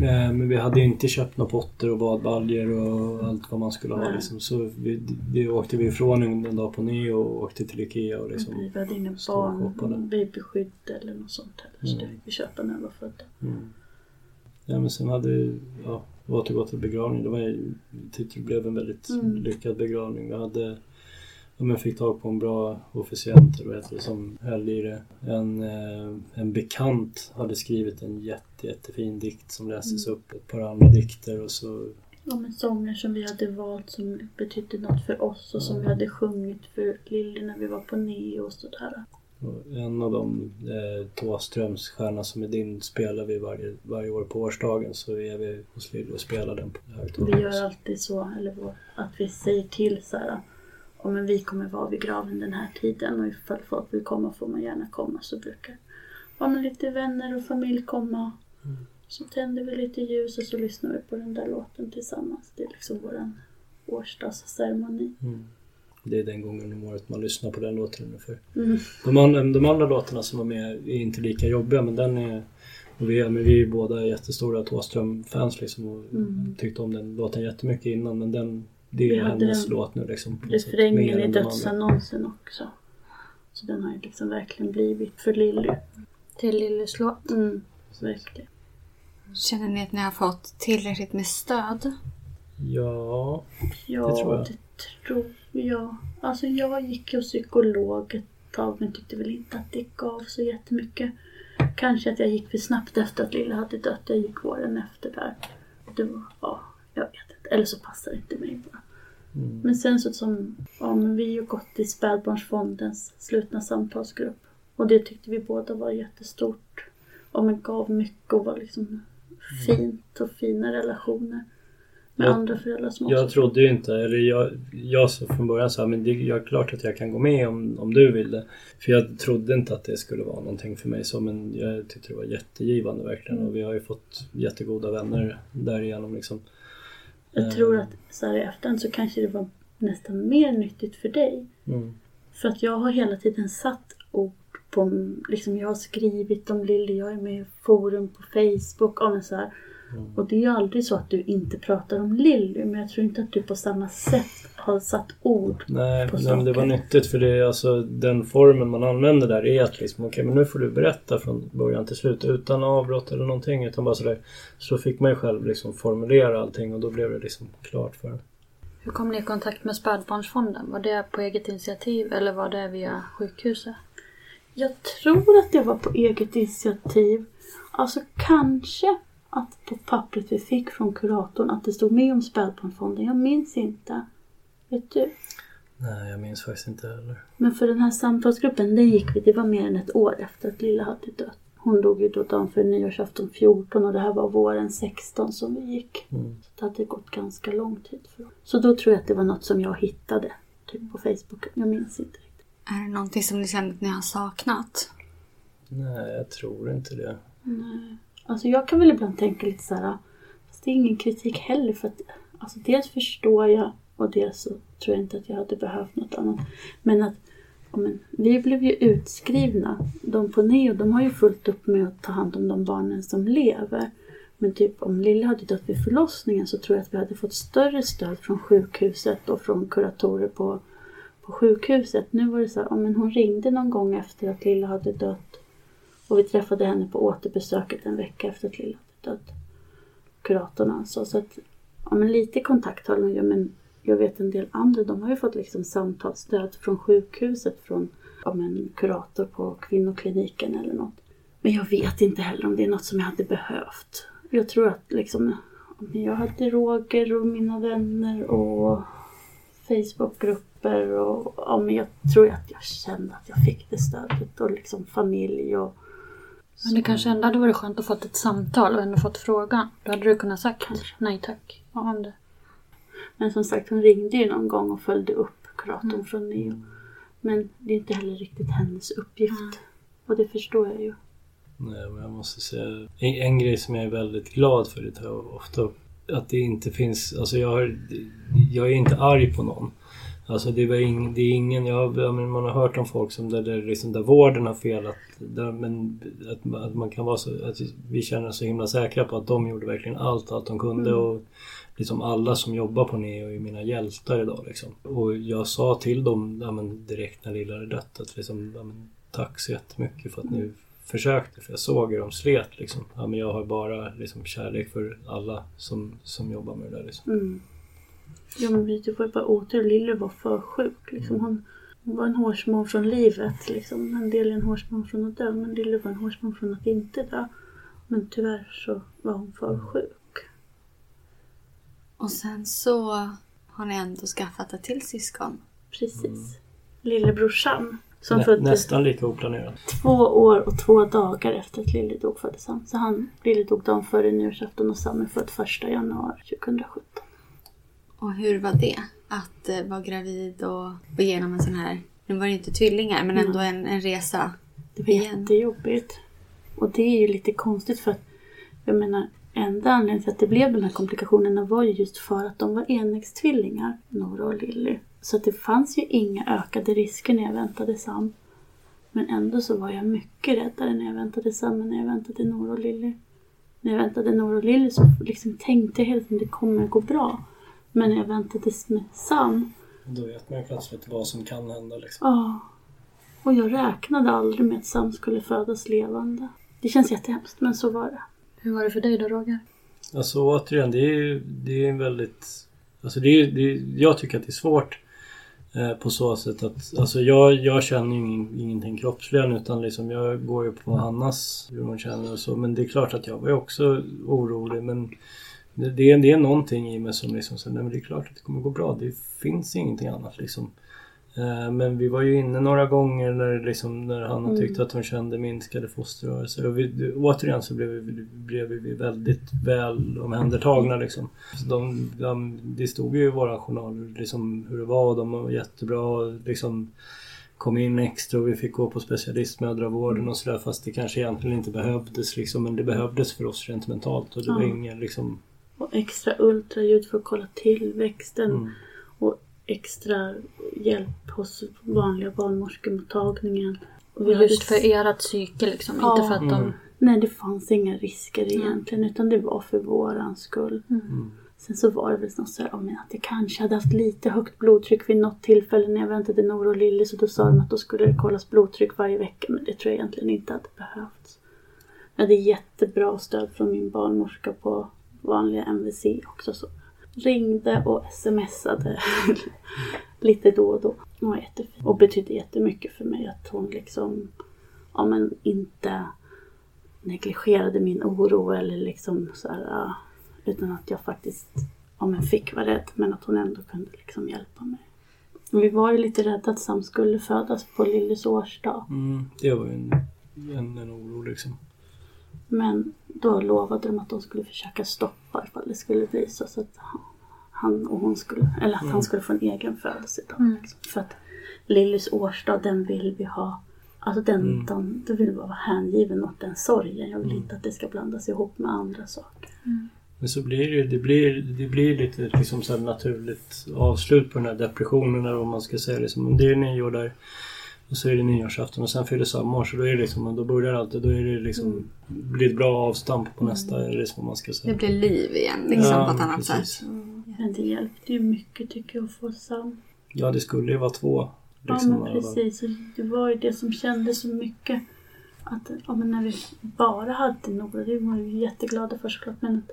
Eh, Men vi hade ju inte köpt några potter och badbaljor och allt vad man skulle ha Nej. liksom. Så vi, det åkte vi ifrån en dag på Neo och åkte till Ikea och liksom. Vi hade inga barn, babyskydd eller något sånt heller. Så det Mm. fick vi köpa när vi var födda. Mm. Ja men sen hade ja, återgå till begravning. Det var jag det blev en väldigt Mm. lyckad begravning. Vi hade, ja, men fick tag på en bra officiant eller vad heter det, som höll i det. En, eh, en bekant hade skrivit en jätte, jättefin dikt som lästes Mm. upp. Ett par andra dikter och så Ja men sånger som vi hade valt som betydde något för oss och som vi hade sjungit för Lilly när vi var på Neo och sådär. En av dem, eh, Thåströms stjärna som är din, spelar vi varje, varje år på årsdagen. Så är vi hos Lilly och spelar den på Vi högtalare. gör alltid så, eller vår- att vi säger till så här. Om men vi kommer vara vid graven den här tiden och ifall folk vill komma får man gärna komma så brukar ja, men lite vänner och familj komma. Så tänder vi lite ljus och så lyssnar vi på den där låten tillsammans. Det är liksom våran årsdagsceremoni. Mm. Det är den gången om året man lyssnar på den låten ungefär. Mm. De, andra, de andra låtarna som var med är inte lika jobbiga men den är... Och vi, är, men vi är ju båda jättestora Thåström-fans liksom och Mm. tyckte om den låten jättemycket innan men den... Det är hennes den- låt nu liksom. Refrängen i dödsannonsen också. Så den har ju liksom verkligen blivit för Lilly. Till Lillys låt. Mm, verkligen. Känner ni att ni har fått tillräckligt med stöd? Ja, Ja, Det tror jag. det tror jag. Alltså jag gick ju psykolog ett tag men tyckte väl inte att det gav så jättemycket. Kanske att jag gick för snabbt efter att Lilla hade dött. Jag gick åren efter där. Det var, ja, jag vet inte. Eller så passar det inte mig bara. Mm. Men sen så som, ja men vi har ju gått i Spädbarnsfondens slutna samtalsgrupp. Och det tyckte vi båda var jättestort. Ja men gav mycket och var liksom fint och fina relationer. Med Jag- andra föräldrar som jag också trodde ju inte, eller jag, jag sa från början så här, men det är jag, klart att jag kan gå med om, om du vill det. För jag trodde inte att det skulle vara någonting för mig så men jag tyckte det var jättegivande verkligen och vi har ju fått jättegoda vänner därigenom liksom. Jag tror att så här i efterhand så kanske det var nästan mer nyttigt för dig. Mm. För att jag har hela tiden satt ord på, liksom jag har skrivit om Lilly, jag är med i forum på Facebook. Och, så här. Och det är ju aldrig så att du inte pratar om Lilly, men jag tror inte att du på samma sätt har satt ord Nej, på nej men det var saker. nyttigt för det är alltså den formen man använder där är att liksom okej men nu får du berätta från början till slut utan avbrott eller någonting utan bara sådär. Så fick man ju själv liksom formulera allting och då blev det liksom klart för en. Hur kom ni i kontakt med Spädbarnsfonden? Var det på eget initiativ eller var det via sjukhuset? Jag tror att det var på eget initiativ. Alltså kanske att på pappret vi fick från kuratorn att det stod med om spädbarnsfonden. Jag minns inte. Vet du? Nej, jag minns faktiskt inte heller. Men för den här samtalsgruppen, den gick vi, det var mer än ett år efter att Lilla hade dött. Hon dog ju då dagen för nyårsafton 14 och det här var våren 16 som vi gick. Mm. Så det hade gått ganska lång tid för oss. Så då tror jag att det var något som jag hittade. Typ på Facebook. Jag minns inte riktigt. Är det någonting som ni känner att ni har saknat? Nej, jag tror inte det. Alltså jag kan väl ibland tänka lite så här. Fast det är ingen kritik heller för att alltså dels förstår jag och dels så tror jag inte att jag hade behövt något annat. Men att men, vi blev ju utskrivna. De på Neo de har ju fullt upp med att ta hand om de barnen som lever. Men typ om Lilla hade dött vid förlossningen så tror jag att vi hade fått större stöd från sjukhuset och från kuratorer på, på sjukhuset. Nu var det så här, ja, men hon ringde någon gång efter att Lilla hade dött. Och vi träffade henne på återbesöket en vecka efter att Lilla hade dött. Kuratorn alltså. Så att, ja men lite kontakt har de ju men jag vet en del andra, de har ju fått liksom samtalsstöd från sjukhuset, från ja, men, kurator på kvinnokliniken eller något. Men jag vet inte heller om det är något som jag hade behövt. Jag tror att liksom, jag hade Roger och mina vänner och Facebookgrupper och ja, men jag tror att jag kände att jag fick det stödet och liksom familj och men det kanske ändå hade varit skönt att fått ett samtal och ändå fått frågan. Då hade du kunnat sagt nej tack. Ja, om det. Men som sagt, hon ringde ju någon gång och följde upp kuratorn från Neo. Men det är inte heller riktigt hennes uppgift. Och det förstår jag ju. Nej, men jag måste säga en, en grej som jag är väldigt glad för det tar jag ofta upp. Att det inte finns, alltså jag, har, jag är inte arg på någon. Alltså det, var ing, det är ingen, menar, man har hört om folk som där, där, liksom, där vården har felat. Där, men att, att man kan vara så, att vi känner oss så himla säkra på att de gjorde verkligen allt, allt de kunde. Och liksom alla som jobbar på Neo är mina hjältar idag liksom. Och jag sa till dem ja, men, direkt när Lilla hade dött att liksom, ja, men, tack så jättemycket för att ni försökte. För jag såg hur de slet liksom. Ja, men jag har bara liksom, kärlek för alla som, som jobbar med det där liksom. Mm. Ja men det var ju bara otur. Lille var för sjuk. Liksom. Hon, hon var en hårsmån från livet. Liksom. En del är en hårsmån från att dö. Men Lille var en hårsmån från att inte dö. Men tyvärr så var hon för sjuk. Och sen så har ni ändå skaffat ett till syskon. Precis. Lillebrorsan. Som Nä, föddes nästan lika oplanerat. två år och två dagar efter att Lille dog föddes han. Så han, Lille dog dagen före nyårsafton och Sam är född första januari 2017. Och hur var det? Att eh, vara gravid och gå igenom en sån här, nu var det inte tvillingar, men ändå en, en resa. Det var Igen. jättejobbigt. Och det är ju lite konstigt för att jag menar enda anledningen till att det blev de här komplikationerna var ju just för att de var enäggstvillingar, Nora och Lilly. Så att det fanns ju inga ökade risker när jag väntade Sam. Men ändå så var jag mycket räddare när jag väntade Sam än när jag väntade Nora och Lilly. När jag väntade Nora och Lilly så liksom tänkte jag hela tiden det kommer gå bra. Men jag väntade med Sam Då vet man ju plötsligt vad som kan hända liksom. Ja. Och jag räknade aldrig med att Sam skulle födas levande. Det känns jättehemskt, men så var det. Hur var det för dig då Roger? Alltså återigen, det är ju det är en väldigt... Alltså det är, det är, jag tycker att det är svårt eh, på så sätt att... Alltså jag, jag känner ju ingen, ingenting kroppsligen utan liksom jag går ju på Hannas hur hon känner och så. Men det är klart att jag var ju också orolig men det, det, är, det är någonting i mig som liksom så, nej men det är klart att det kommer gå bra. Det finns ingenting annat liksom. Eh, Men vi var ju inne några gånger när, liksom, när Hanna tyckte att hon kände minskade fosterrörelser. Och vi, återigen så blev vi, blev vi väldigt väl omhändertagna. Liksom. De, de, det stod ju i våra journaler liksom, hur det var och de var jättebra. Liksom, kom in extra och vi fick gå på specialistmödravården och sådär fast det kanske egentligen inte behövdes. Liksom, men det behövdes för oss rent mentalt och det var Ja. ingen liksom... Och extra ultraljud för att kolla tillväxten. Mm. Och extra hjälp hos vanliga barnmorskemottagningen. Och just för ert psyke liksom. Ja. Inte för att de... Nej, det fanns inga risker egentligen utan det var för våran skull. Sen så var det väl något så här, ja, men att jag kanske hade haft lite högt blodtryck vid något tillfälle när jag väntade Nora och Lilly så då sa de att då skulle det kollas blodtryck varje vecka men det tror jag egentligen inte hade behövts. Jag hade jättebra stöd från min barnmorska på vanliga MVC också så ringde och smsade [laughs] lite då och då. Hon var jättefin och betydde jättemycket för mig att hon liksom ja, men inte negligerade min oro eller liksom så här, utan att jag faktiskt ja, men fick vara rädd men att hon ändå kunde liksom hjälpa mig. Vi var ju lite rädda att Sam skulle födas på Lillys årsdag. Mm, det var ju en, en, en oro liksom. Men då lovade de att de skulle försöka stoppa ifall det skulle bli så. så att han och hon skulle, eller att han skulle få en egen födelsedag. Liksom. För att Lillys årsdag, den vill vi ha. Alltså den, den, då vill vi vara hängiven åt den sorgen. Jag vill inte att det ska blandas ihop med andra saker. Men så blir det, det blir, det blir lite liksom så här naturligt avslut på den här depressionen eller vad man ska säga. Liksom, om det är nyår där och så är det nyårsafton och sen fyller samma år så då är det liksom, då börjar alltid, då är det liksom, blir ett bra avstamp på nästa, det så man ska säga. Det blir liv igen liksom Ja, på ett annat precis. sätt. Men det hjälpte ju mycket tycker jag att få Sam. Ja, det skulle ju vara två. Liksom, ja men precis. Och Det var ju det som kändes så mycket. Att ja, men när vi bara hade Nora, det var vi jätteglada för såklart. Men att,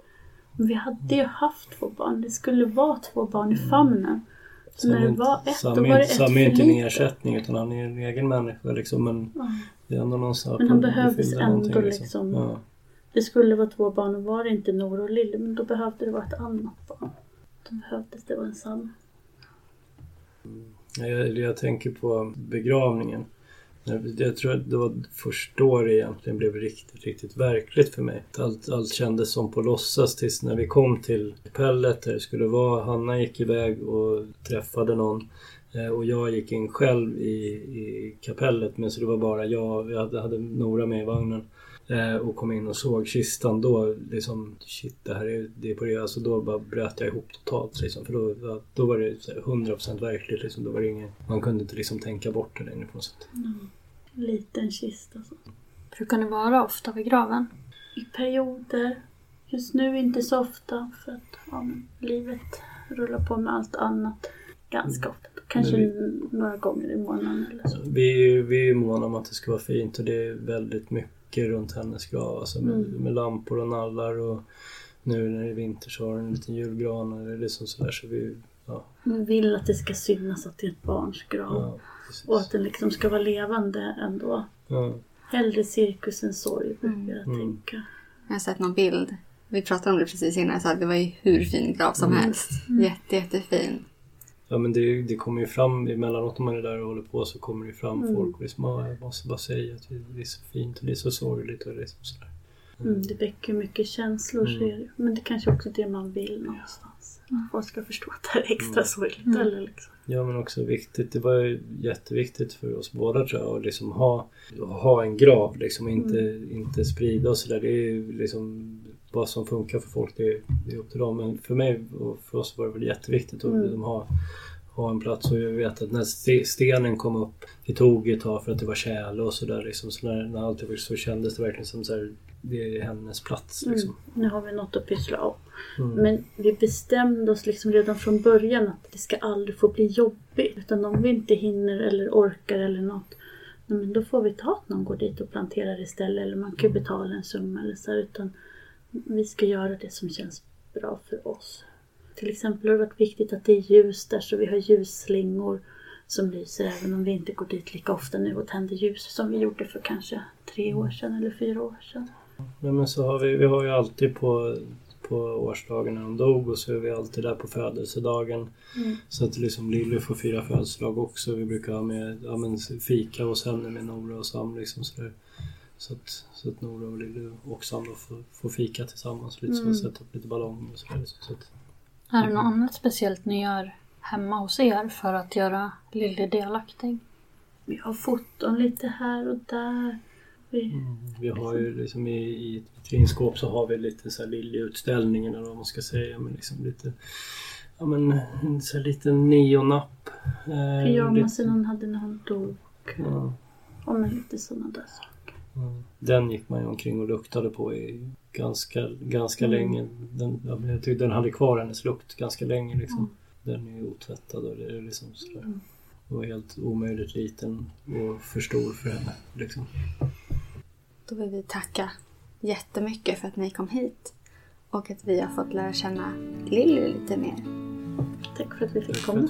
vi hade ju haft två barn. Det skulle vara två barn i famnen. Så när det var ett, Sam då är var det ett är inte en ersättning utan han är en egen människa liksom. Men det är ändå någonstans Men han behövdes ändå någonting, liksom. Ja. Det skulle vara två barn och var det inte Nora och Lille, men då behövde det vara ett annat barn. Då behövdes det vara en Sam. Jag, jag tänker på begravningen. Jag tror att det var först då det egentligen blev riktigt, riktigt verkligt för mig. Allt, allt kändes som på låtsas tills när vi kom till kapellet där det skulle vara. Hanna gick iväg och träffade någon. Eh, och jag gick in själv i, i kapellet men så det var bara jag, jag hade, hade Nora med i vagnen. Eh, och kom in och såg kistan då liksom shit det här är, det är på det. Alltså då bara bröt jag ihop totalt liksom. För då, då var det 100% verkligt liksom. Då var det ingen, man kunde inte liksom tänka bort det längre på något sätt. Mm. Liten kista. Så. Brukar ni vara ofta vid graven? I perioder. Just nu inte så ofta för att ja, livet rullar på med allt annat. Ganska ofta. Kanske Men några gånger i månaden eller så. Vi är ju vi är ju måna om att det ska vara fint och det är väldigt mycket runt hennes grav. Alltså med, med lampor och nallar och nu när det är vinter så har hon en liten julgran eller liksom sådär så vi... Ja, Man vill att det ska synas att det är ett barns grav. ja precis. Och att den liksom ska vara levande ändå. Ja, Hellre cirkus än sorg brukar jag tänka. Jag har sett någon bild. Vi pratade om det precis innan. Så att det var ju hur fin grav som helst. Jätte, jättefin. ja men det, det kommer ju fram emellanåt när man är där och håller på så kommer det ju fram folk och liksom, "Ja, jag måste bara säga att det är så fint och det är så sorgligt och det är så sådär. Mm, det väcker mycket känslor så är det. Men det kanske också är det man vill någonstans. Folk ska förstå att det här är extra sorgligt. Eller liksom. Ja men också viktigt, det var ju jätteviktigt för oss båda tror jag att liksom ha, ha en grav liksom inte, inte sprida och sådär. Det är liksom vad som funkar för folk det är, det är upp till dem. Men för mig och för oss var det väl jätteviktigt att liksom ha, ha en plats och jag vet att när ste- stenen kom upp det tog ett tag för att det var tjäle och sådär liksom. Så när, när allt var så kändes det verkligen som så här, det är hennes plats liksom. Nu har vi något att pyssla om. Men vi bestämde oss liksom redan från början att det ska aldrig få bli jobbigt. Utan om vi inte hinner eller orkar eller något. Men då får vi ta att någon går dit och planterar istället. Eller man kan ju betala en summa eller så. här, Utan vi ska göra det som känns bra för oss. Till exempel har det varit viktigt att det är ljus där så vi har ljusslingor som lyser även om vi inte går dit lika ofta nu och tänder ljus som vi gjorde för kanske tre år sedan eller fyra år sedan. Nej, men så har vi, vi har ju alltid på, på årsdagen när hon dog och så är vi alltid där på födelsedagen. Så att liksom Lilly får fira födelsedag också. Vi brukar ha med ja, men fika hos henne med Nora och Sam. Liksom sådär. Så, att, så att Nora och Lilly och Sam då får, får fika tillsammans. Lite så, sätta upp lite ballonger och sådär. Så att, Är det något annat speciellt ni gör hemma hos er för att göra Lille delaktig? Vi har foton lite här och där. Vi, vi har ju liksom i, i ett vitrinskåp så har vi lite så här Lilly-utställningen eller vad man ska säga. Men liksom lite, ja men en så här liten neonapp. Eh, Pyjamasen hade när hon dog. Ja. Och med lite sådana där saker. Den gick man ju omkring och luktade på i ganska, ganska länge. Den, jag tyckte den hade kvar hennes lukt ganska länge. Liksom. Den är ju otvättad och det är liksom sådär. Och helt omöjligt liten och för stor för henne. Liksom. Då vill vi tacka jättemycket för att ni kom hit. Och att vi har fått lära känna Lilly lite mer. Tack för att vi fick komma.